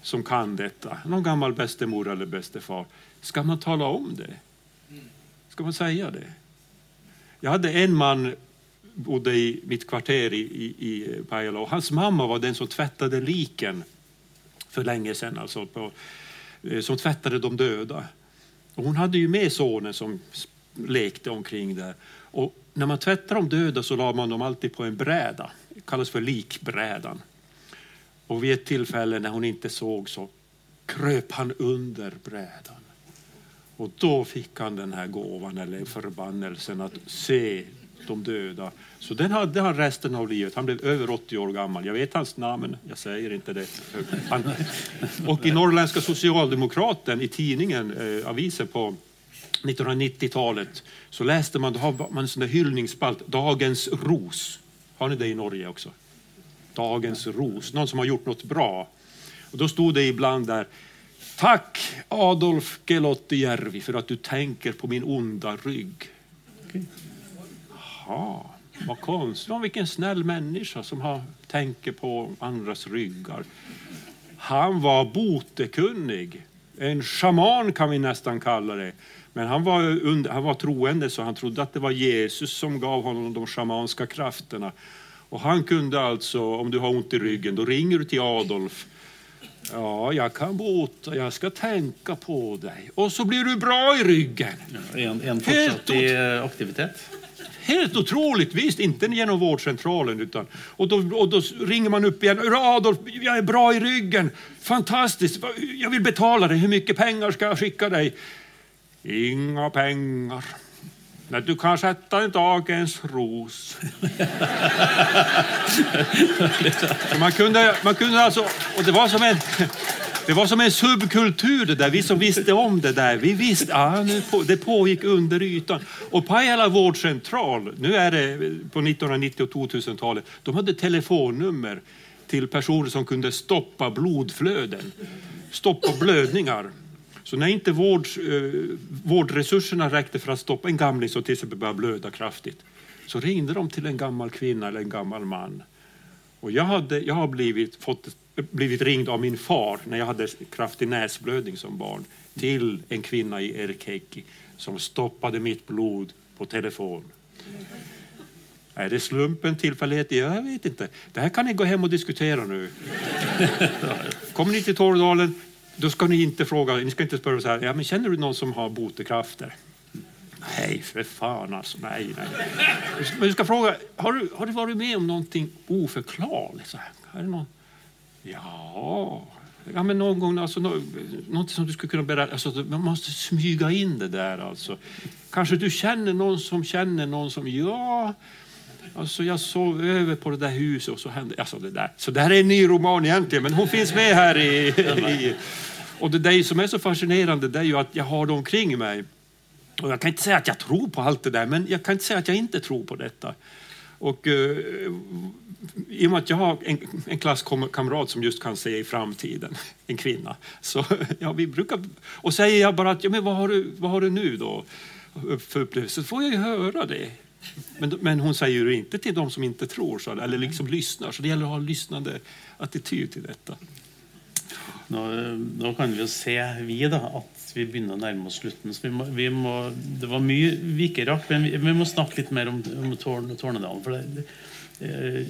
som kan detta. Någon gammal bästemor eller bästefar. Ska man tala om det? Ska man säga det? Jag hade en man bodde i mitt kvarter i, i, i Pajala och hans mamma var den som tvättade liken för länge sedan, alltså på, eh, som tvättade de döda. Och hon hade ju med sonen som lekte omkring där. Och när man tvättade de döda så la man dem alltid på en bräda, det kallas för likbrädan. Och vid ett tillfälle när hon inte såg så kröp han under brädan. Och då fick han den här gåvan eller förbannelsen att se de döda. Så den hade han resten av livet. Han blev över 80 år gammal. Jag vet hans namn, jag säger inte det. Han, och i Norrländska Socialdemokraten, i tidningen, eh, avisen på 1990-talet, så läste man, då har man en sån där hyllningsspalt, Dagens ros. Har ni det i Norge också? Dagens ros, någon som har gjort något bra. Och då stod det ibland där, Tack Adolf Gelottijärvi för att du tänker på min onda rygg. Okay. Jaha, vad konstigt. Vilken snäll människa som har, tänker på andras ryggar. Han var botekunnig. En shaman kan vi nästan kalla det. Men han var, under, han var troende så han trodde att det var Jesus som gav honom de shamanska krafterna. Och han kunde alltså, om du har ont i ryggen, då ringer du till Adolf Ja, jag kan bota, jag ska tänka på dig. Och så blir du bra i ryggen. Ja, en, en fortsatt aktivitet. Helt otroligt, visst inte genom vårdcentralen. Utan, och, då, och då ringer man upp igen. Adolf, jag är bra i ryggen. Fantastiskt, jag vill betala dig. Hur mycket pengar ska jag skicka dig? Inga pengar. Men du kan sätta en dagens ros. man, kunde, man kunde alltså, och det var som en, det var som en subkultur det där, vi som visste om det där. Vi visste, ah, nu på, det pågick under ytan. Och Pajala vårdcentral, nu är det på 1990 och 2000-talet, de hade telefonnummer till personer som kunde stoppa blodflöden, stoppa blödningar. Så när inte vård, eh, vårdresurserna räckte för att stoppa en gamling som till exempel började blöda kraftigt, så ringde de till en gammal kvinna eller en gammal man. Och jag, hade, jag har blivit, fått, blivit ringd av min far när jag hade kraftig näsblödning som barn till en kvinna i Erkeki som stoppade mitt blod på telefon. Är det slumpen, tillfällighet? Jag vet inte. Det här kan ni gå hem och diskutera nu. Kommer ni till Torrdalen, då ska ni inte fråga, ni ska inte spöra så här, ja, men känner du någon som har botekrafter? Nej, för fan alltså. Nej, nej. Men du ska fråga, har du, har du varit med om någonting oförklarligt? Så här? Är det någon? Ja, ja men någon gång, alltså, någonting som du skulle kunna berätta. Alltså, man måste smyga in det där alltså. Kanske du känner någon som känner någon som, ja, Alltså jag sov över på det där huset och så hände alltså det där. Så det här är en ny roman egentligen, men hon finns med här i... i och det där som är så fascinerande det är ju att jag har det omkring mig. Och jag kan inte säga att jag tror på allt det där, men jag kan inte säga att jag inte tror på detta. Och uh, i och med att jag har en, en klasskamrat som just kan se i framtiden, en kvinna, så ja, vi brukar... Och säger jag bara att, ja men vad har du, vad har du nu då för upplevelse, så får jag ju höra det. Men, men hon säger ju inte till de som inte tror, så, eller liksom lyssnar. Så det gäller att ha en lyssnande attityd till detta. Nå, nå kan vi jo se, vi, da, at vi begynner å nærme oss slutten. Så vi må, vi må, det var mye vi ikke rakk, men vi, vi må snakke litt mer om, om Tårn, Tårnedalen. For det, det,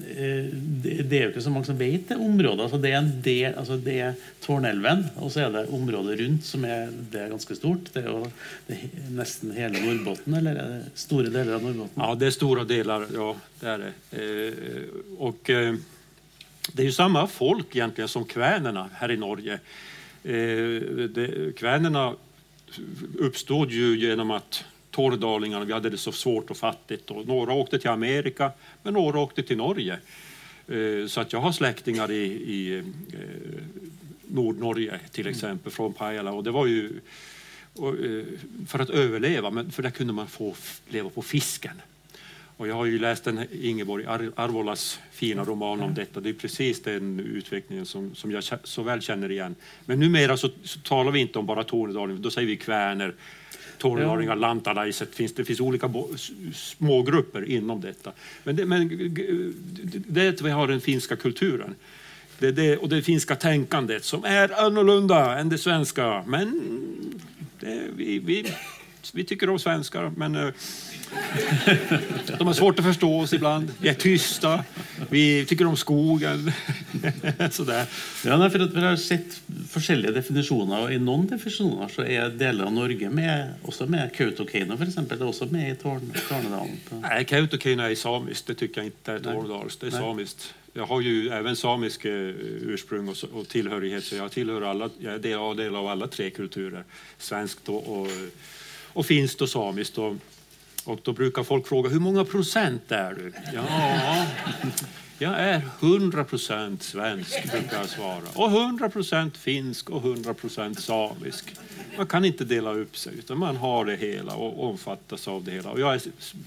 det, det er jo ikke så mange som vet det området. Altså det er en del, altså det er Tårnelven, og så er det området rundt som er, det er ganske stort. Det er jo det er nesten hele Norrbotten, eller er det store deler av Norrbotten? Ja, det är stora delar. Ja, det är det. Eh, och, eh, det är ju samma folk egentligen som kvänerna här i Norge. Eh, det, kvänerna uppstod ju genom att torrdalingarna, vi hade det så svårt och fattigt. Och några åkte till Amerika, men några åkte till Norge. Eh, så att jag har släktingar i, i eh, Nordnorge till exempel, från Pajala. Och det var ju för att överleva, men för där kunde man få leva på fisken. Och jag har ju läst den Ingeborg Ar- Arvolas fina roman om detta. Det är precis den utvecklingen som, som jag så väl känner igen. Men numera så, så talar vi inte om bara Tornedalen, då säger vi kväner, tornedalingar, lantalaiset. Finns, det finns olika smågrupper inom detta. Men det, men det är att vi har den finska kulturen. Det det, och det finska tänkandet som är annorlunda än det svenska. Men det, vi, vi, vi tycker om svenskar, men eh, de har svårt att förstå oss ibland. Vi är tysta. Vi tycker om skogen. Sådär. Ja, nei, for at Vi har sett forskjellige definisjoner, og i noen definisjoner så er deler av Norge med, også med Kautokeino f.eks. Det er også med i på- Nej, Kautokeino är samiskt. Det tycker jag inte är tornedalskt. Det är Nej. samiskt. Jag har ju även samisk eh, ursprung och, och tillhörighet, så jag tillhör alla, jag är del av, del av alla tre kulturer. Svenskt och, och, och finskt och samiskt. Och, och då brukar folk fråga, hur många procent är du? Ja, jag är 100 procent svensk, brukar jag svara. Och 100 procent finsk och 100 procent samisk. Man kan inte dela upp sig, utan man har det hela och omfattas av det hela. Och jag är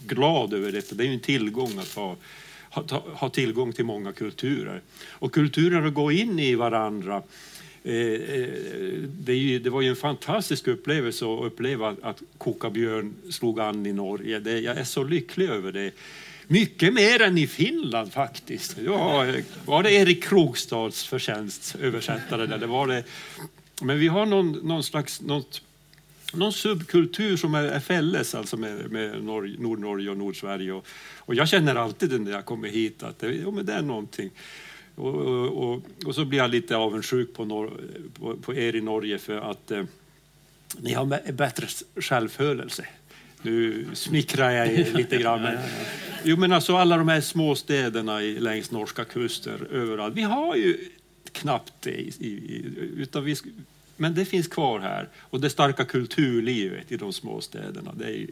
glad över detta. Det är ju en tillgång att ha, ha, ha tillgång till många kulturer. Och kulturer går in i varandra. Eh, eh, det, ju, det var ju en fantastisk upplevelse att uppleva att Kokabjörn slog an i Norge. Det, jag är så lycklig över det. Mycket mer än i Finland faktiskt. Ja, var det Erik Krogstads förtjänst, översättare där? Det var det. Men vi har någon, någon slags något, någon subkultur som är, är fälles alltså med, med Nordnorge och Nordsverige. Och, och jag känner alltid när jag kommer hit att det, ja, men det är någonting. Och, och, och, så blir jag lite avundsjuk på, Nor- på, på er i Norge för att eh, ni har bä- bättre självförelse. Nu smickrar jag er lite grann. Men, jo, men alltså alla de här små städerna i, längs norska kuster överallt. Vi har ju knappt det. I, i, utan vi, men det finns kvar här. Och det starka kulturlivet i de små städerna. Det är ju,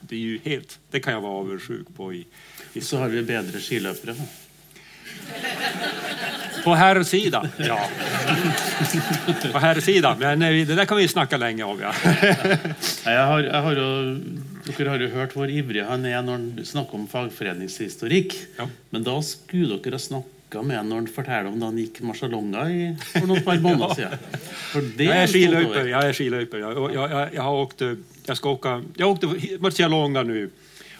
det är ju helt... Det kan jag vara avundsjuk på i, i Så har vi bedre skiløpere. På herrsidan, ja. På herrsidan, men eh, det där kan vi snacka länge om. Ja. Jeg har, jeg har dere har jo hørt hvor ivrig han er når han snakker om fagforeningshistorikk. Ja. Men da skulle dere ha snakka med han når han forteller om da han gikk Marcialonga i, for noen par måneder siden. Jag är jeg skilöpare. Jag, är skilöpare. Jag, jag, jag, jag har åkt, eh, jag ska åka, jag åkte Marcialonga nu.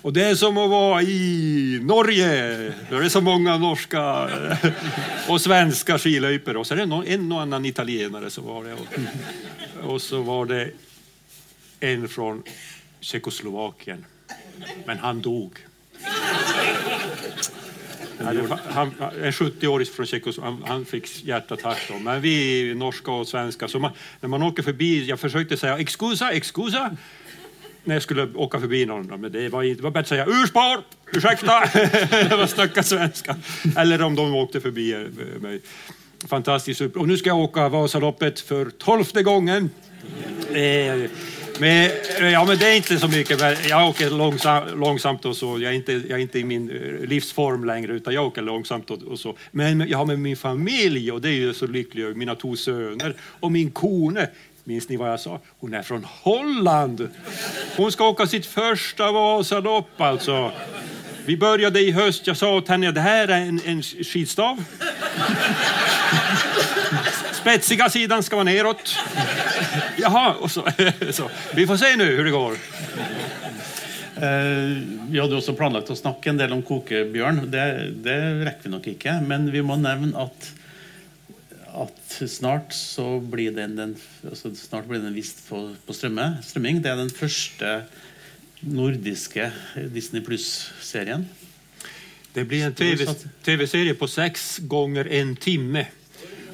Och det är som att vara i Norge. Där är det så många norska och svenska skilöpare. Och så är det en och annan italienare som var det. Och, och så var det en från Tjeckoslovakien. Men han dog. Han, han, en 70-årig från Tjeckoslovakien, han, han fick hjärtattack då. Men vi norska och svenska, så man, när man åker förbi, jag försökte säga excusa, excusa, när jag skulle åka förbi någon, men det var, det var bättre att säga urspår, ursäkta, det var snacka svenska. Eller om de åkte förbi eh, mig. Fantastiskt. Och nu ska jag åka Vasaloppet för tolfte gången. Eh, Men, ja, men det är inte så mycket. Jag åker långsam, långsamt och så. Jag är, inte, jag är inte i min eh, livsform längre, utan jag åker långsamt och, och så. Men jag har med min familj och det är ju så lycklig. Mina två söner och min kone. Minns ni vad jag sa? Hon är från Holland. Hon ska åka sitt första Vasalopp alltså. Vi började i höst. Jag sa åt henne det här är en, en skidstav. Spetsiga sidan ska vara neråt. Jaha, och så, så. vi får se nu hur det går. Eh, vi hadde også planlagt å snakke en del om kokebjørn. Det, det rekker vi nok ikke. Men vi må nevne at, at snart så blir den, den altså snart blir den vist på, på strømme, strømming. Det er den første nordiske Disney Pluss-serien. Det blir en TV tv-serie på sex gånger en timme.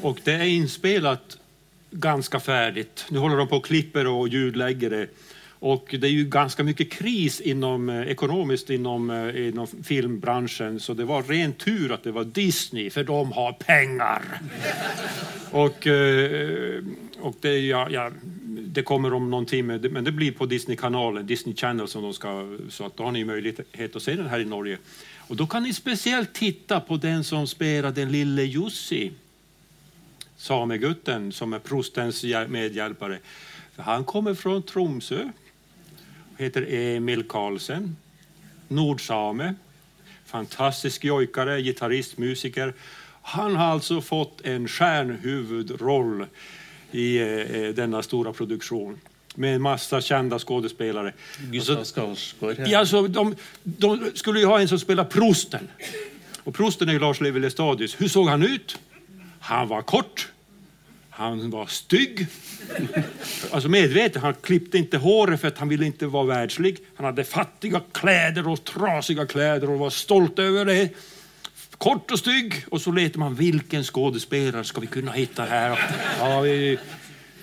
Och det är inspelat ganska färdigt. Nu håller de på och klipper och ljudlägger det. Och det är ju ganska mycket kris inom, eh, ekonomiskt inom, eh, inom filmbranschen så det var ren tur att det var Disney för de har pengar. och, eh, och det, ja, ja, det kommer om någon timme, men det blir på Disney-kanalen, Disney Channel som de ska, så att då har ni möjlighet att se den här i Norge. Och då kan ni speciellt titta på den som spelar den lille Jussi, samegutten som är prostens medhjälpare. För han kommer från Tromsö, heter Emil Karlsen, nordsame, fantastisk jojkare, gitarrist, musiker. Han har alltså fått en stjärnhuvudroll i eh, denna stora produktion med en massa kända skådespelare. Gustav Skarsgård. Ja. Alltså, de, de, skulle ju ha en som spelar prosten. Och prosten är Lars Levi Lestadius. Hur såg han ut? Han var kort. Han var stygg. Alltså medvetet. Han klippte inte håret för att han ville inte vara världslig. Han hade fattiga kläder och trasiga kläder och var stolt över det. Kort och stygg. Och så letar man vilken skådespelare ska vi kunna hitta här? Ja, vi...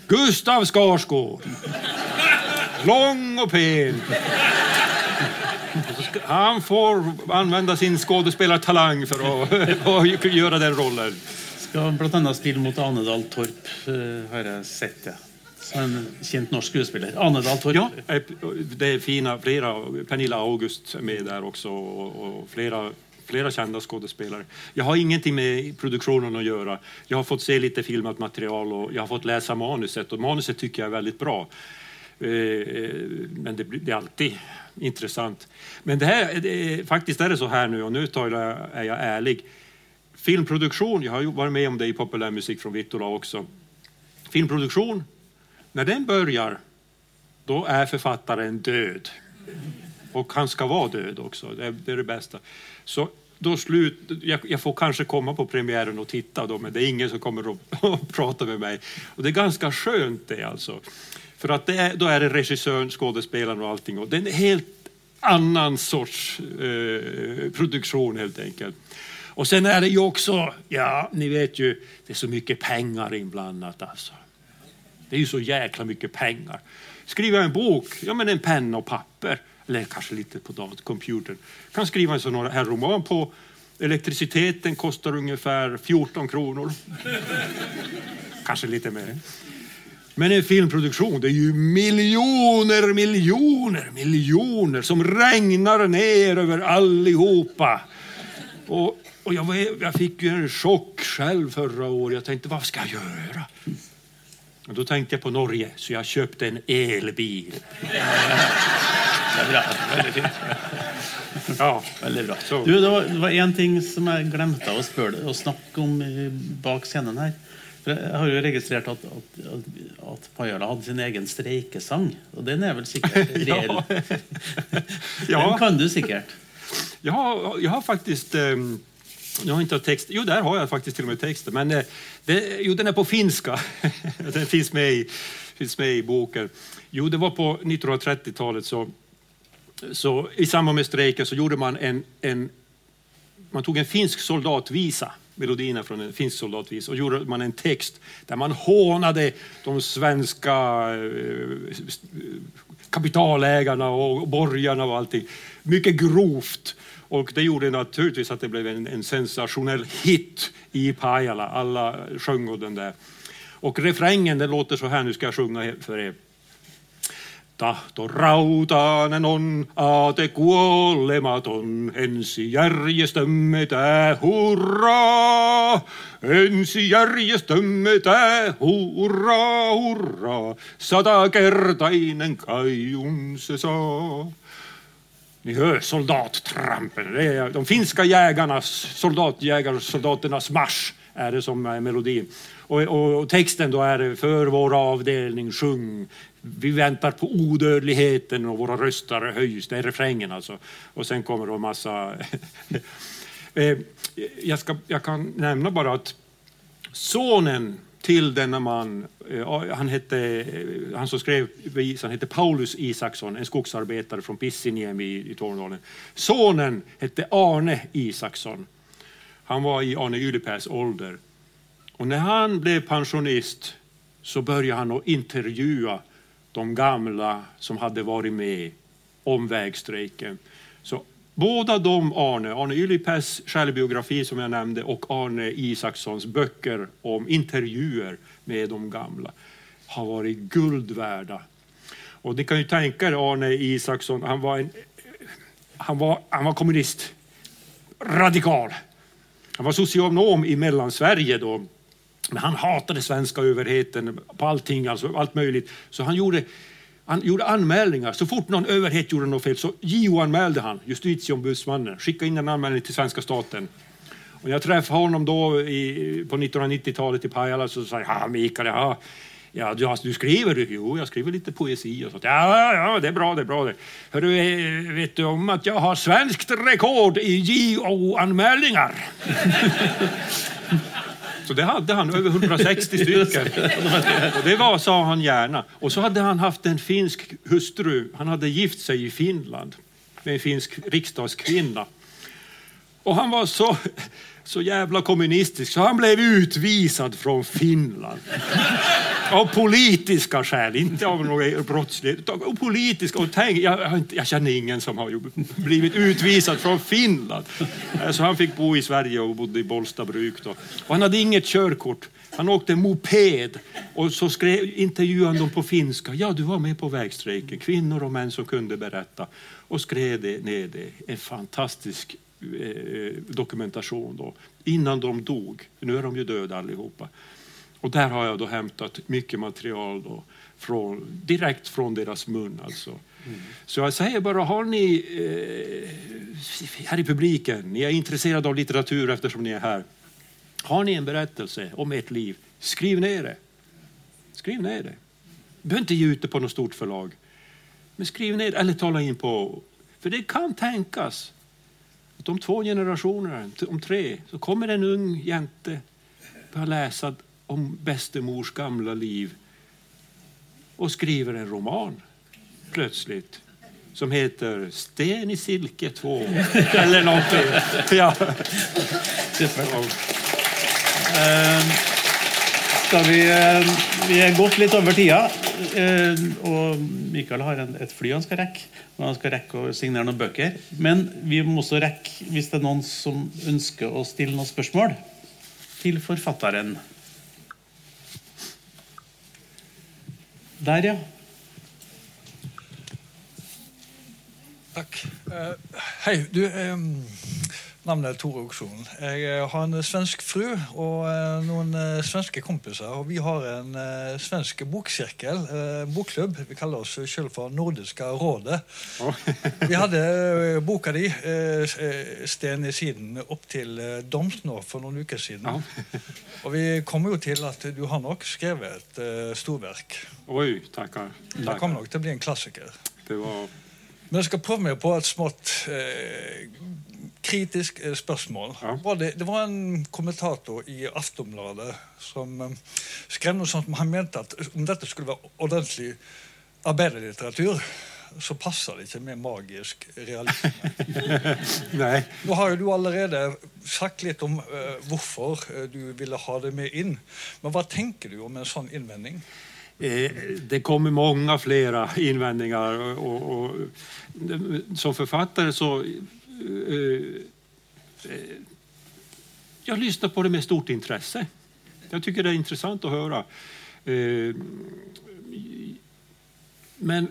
Gustav Skarsgård. Lång och pen. Han får använda sin skådespelartalang för att göra den rollen. Ja, bland annat mot Anedal Torp, eh, har jag sett. Ja. Som en känd norsk skådespelare. Anedal Torp. Ja, det är fina. Flera, Pernilla August är med där också och flera flera kända skådespelare. Jag har ingenting med produktionen att göra. Jag har fått se lite filmat material och jag har fått läsa manuset och manuset tycker jag är väldigt bra. Eh, eh, men det är alltid intressant. Men det här, det, faktiskt är det så här nu och nu talar, är jag ärlig. Filmproduktion, jag har varit med om det i populärmusik från Vittula också. Filmproduktion, när den börjar, då är författaren död. Och han ska vara död också, det är det, är det bästa. Så då slut, jag, jag, får kanske komma på premiären och titta då, men det är ingen som kommer att prata med mig. Och det är ganska skönt det alltså. För att är, då är det regissören, skådespelaren och allting. Och det är en helt annan sorts eh, produktion helt enkelt. Och sen är det ju också, ja, ni vet ju, det är så mycket pengar inblandat alltså. Det är ju så jäkla mycket pengar. Skriva en bok, ja men en penna och papper eller kanske lite på datorcomputern. kan skriva en sån här roman på. Elektriciteten kostar ungefär 14 kronor. kanske lite mer. Men en filmproduktion, det är ju miljoner, miljoner, miljoner som regnar ner över allihopa. Och, och jag, jag fick ju en chock själv förra året. Jag tänkte, vad ska jag göra? Och då tänkte jag på Norge, så jag köpte en elbil. Bra. Ja, väldigt bra. Du, det, var, det var en ting som jag glömde att, spöra, att snacka om bak scenen här. För jag har ju registrerat att, att, att, att Pajala hade sin egen strejkesång. Och den är väl säkert reell? ja. Den kan du säkert. Jag har, jag har faktiskt... Ehm, jag har inte text. Jo, där har jag faktiskt till och med texten. Men eh, det, jo, den är på finska. den finns med, i, finns med i boken. Jo, det var på 1930-talet så så i samband med strejken så gjorde man en, en man tog en finsk soldatvisa, melodierna från en finsk soldatvisa, och gjorde man en text där man hånade de svenska eh, kapitalägarna och borgarna och allting. Mycket grovt. Och det gjorde naturligtvis att det blev en, en sensationell hit i Pajala. Alla sjöng den där. Och refrängen den låter så här, nu ska jag sjunga för er. Tahto rautainen on, aate kuolematon, ensijärjestömme tää hurraa. Ensijärjestömme tää hurraa, hurraa, satakertainen kaiun se saa. Ni hör soldattrampen, det är de finska jägarnas, soldatjägarsoldaternas marsch är det som är melodin. Och, och, och texten då är det för vår avdelning sjung. Vi väntar på odödligheten och våra röster höjs. Det är refrängen alltså. Och sen kommer det massa... Eh, jag, ska, jag kan nämna bara att sonen till denna man, eh, han, hette, eh, han som skrev visan hette Paulus Isaksson, en skogsarbetare från Pissiniemi i, i Tornedalen. Sonen hette Arne Isaksson. Han var i Arne Ylipäs ålder. Och när han blev pensionist så började han att intervjua de gamla som hade varit med om vägstrejken. Så båda de, Arne, Arne Ylipäs självbiografi som jag nämnde och Arne Isakssons böcker om intervjuer med de gamla har varit guld värda. Och ni kan ju tänka er Arne Isaksson, han var, en, han var, han var kommunist, radikal. Han var socionom i Mellansverige då. Men han hatade svenska överheten på allting, alltså allt möjligt. Så han gjorde, han gjorde anmälningar. Så fort någon överhet gjorde något fel så JO-anmälde han, justitieombudsmannen, skickade in en anmälning till svenska staten. Och jag träffade honom då i, på 1990-talet i Pajala så sa jag, ja Mikael, ja, Ja, du, du skriver du? Jo, jag skriver lite poesi och sånt. Ja, ja, det är bra, det är bra det. Hörru, eh, vet du om att jag har svenskt rekord i JO-anmälningar? Så det hade han, över 160 stycken. Och det var, sa han gärna. Och så hade han haft en finsk hustru. Han hade gift sig i Finland med en finsk riksdagskvinna. Och han var så, så jävla kommunistisk så han blev utvisad från Finland. Av politiska skäl, inte av något brottsligt. Av politiska. Och tänk, jag, jag känner ingen som har blivit utvisad från Finland. Eh, så han fick bo i Sverige och bodde i Bollstabruk. Då. Och han hade inget körkort. Han åkte moped och så skrev, intervjuade han dem på finska. Ja, du var med på vägstrejken. Kvinnor och män som kunde berätta. Och skrev det ner det. En fantastisk dokumentation då. Innan de dog. Nu är de ju döda allihopa. Och där har jag då hämtat mycket material då från, direkt från deras mun. Alltså. Mm. Så jag säger bara, har ni eh, här i publiken, ni är intresserade av litteratur eftersom ni är här. Har ni en berättelse om ert liv, skriv ner det. Skriv ner det. Du behöver inte ge ut det på något stort förlag. Men skriv ner eller tala in på... För det kan tänkas att om två generationer, om tre, så kommer en ung jänte börja läsa om bästemors gamla liv och skriver en roman plötsligt som heter Sten i silke 2 eller någonting. Ja. Uh, skal vi, eh, vi er gått litt over tida. Eh, Og Mikael har en, et fly han skal rekke. Og han skal rekke å signere noen bøker. Men vi må også rekke hvis det er noen som ønsker å stille noen spørsmål til forfatteren. Der, ja. Takk. Uh, eh, hei, du. Um, navnet er Tore Okson. Jeg eh, har en svensk fru og uh, noen uh, svenske kompiser. Og vi har en svensk boksirkel, bokklubb. Vi kaller oss selv for Nordiska rådet. Oh. vi hadde boka di, 'Sten i siden', opp til doms nå for noen uker siden. Oh. og vi kommer jo til at du har nok skrevet et storverk. Oi, tackar. Det kommer nok til å bli en klassiker. Det var... Men jeg skal prøve meg på et smått eh, kritisk eh, spørsmål. Ja. Var det, det, var en kommentator i Aftonbladet som eh, skrev noe sånt. Han mente at om dette skulle være ordentlig arbeiderlitteratur, så passer det ikke med magisk realisme. Nei. Nå har jo du allerede sagt litt om uh, hvorfor du ville ha det med inn. Men hva tenker du om en sånn innvending? Det kommer många flera invändningar. Och, och, som författare så... Eh, eh, jag lyssnar på det med stort intresse. Jag tycker det är intressant att höra. Eh, men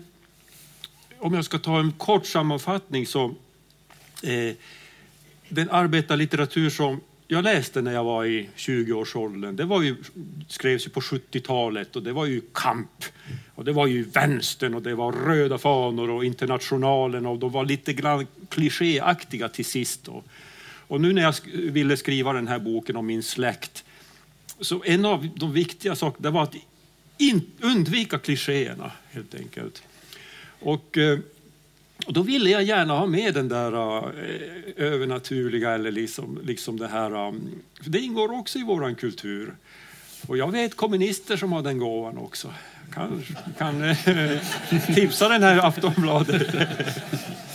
om jag ska ta en kort sammanfattning så... Eh, den arbetarlitteratur som jag läste när jag var i 20-årsåldern. Det var ju, skrevs ju på 70-talet och det var ju kamp. Och det var ju vänstern och det var röda fanor och internationalen och de var lite grann klichéaktiga till sist. Då. Och nu när jag ville skriva den här boken om min släkt så en av de viktiga sakerna var att in, undvika klichéerna helt enkelt. Och, eh, och då ville jag gärna ha med den där uh, övernaturliga eller liksom, liksom det här. Um, för det ingår också i vår kultur. Och jag vet kommunister som har den gåvan också. Kan, kan uh, tipsa den här Aftonbladet.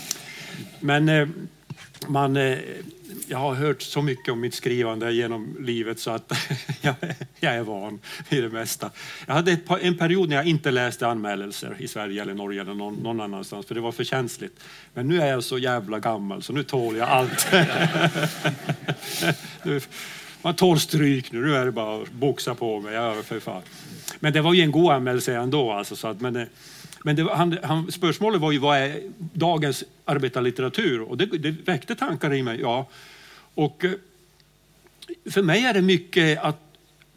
Men uh, man, jag har hört så mycket om mitt skrivande genom livet så att jag, jag är van vid det mesta. Jag hade en period när jag inte läste anmälelser i Sverige eller Norge eller någon, någon, annanstans för det var för känsligt. Men nu är jag så jävla gammal så nu tål jag allt. man tål stryk nu, nu är det bara att boxa på mig. Ja, för fan. Men det var ju en god anmälelse ändå. Alltså, så att, men, eh, men det, han, han, spörsmålet var ju vad är dagens arbetarlitteratur? Och det, det väckte tankar i mig. Ja. Och eh, för mig är det mycket att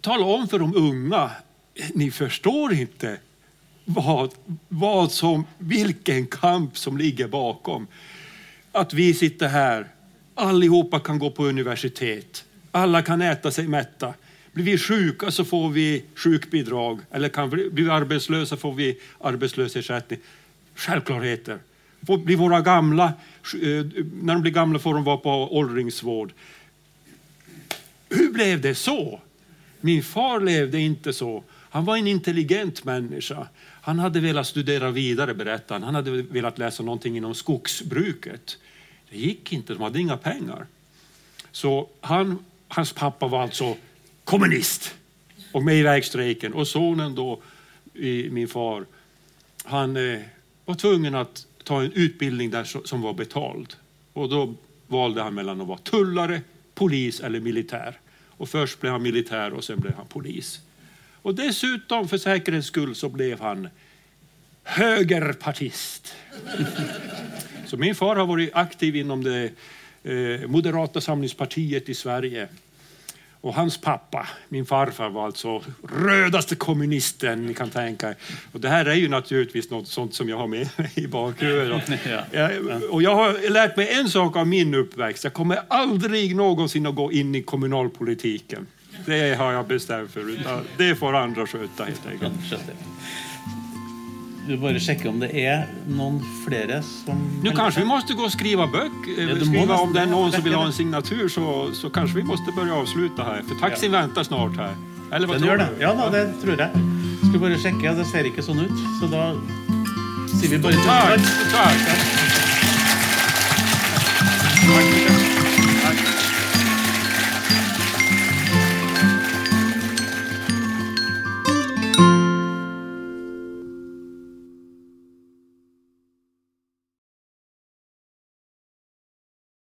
tala om för de unga, ni förstår inte vad, vad som, vilken kamp som ligger bakom. Att vi sitter här, allihopa kan gå på universitet, alla kan äta sig mätta. Blir vi sjuka så får vi sjukbidrag eller kan vi, blir vi arbetslösa får vi arbetslöshetsersättning. Självklarheter blir våra gamla, eh, när de blir gamla får de vara på åldringsvård. Hur blev det så? Min far levde inte så. Han var en intelligent människa. Han hade velat studera vidare, berättar han. Han hade velat läsa någonting inom skogsbruket. Det gick inte, de hade inga pengar. Så han, hans pappa var alltså kommunist och med i vägstrejken. Och sonen då, min far, han eh, var tvungen att ta en utbildning där som var betald. Och då valde han mellan att vara tullare, polis eller militär. Och först blev han militär och sen blev han polis. Och dessutom för säkerhets skull så blev han högerpartist. Så min far har varit aktiv inom det eh, Moderata samlingspartiet i Sverige och hans pappa, min farfar, var alltså rödaste kommunisten ni kan tänka er. Och det här är ju naturligtvis något sånt som jag har med mig i bakhuvudet. Och jag har lärt mig en sak av min uppväxt. Jag kommer aldrig någonsin att gå in i kommunalpolitiken. Det har jag bestämt för. Det får andra sköta helt enkelt du bara checka om det är någon fler som... Nu kanske vi måste gå och skriva böcker. Ja, skriva om det är någon som vill ha en signatur så, så kanske vi måste börja avsluta här. För taxin ja. väntar snart här. Eller vad Den tror du? Ja, då, det tror jag. Ska bara checka, det ser inte sån ut. Så då säger vi bara. Tack. tack. tack.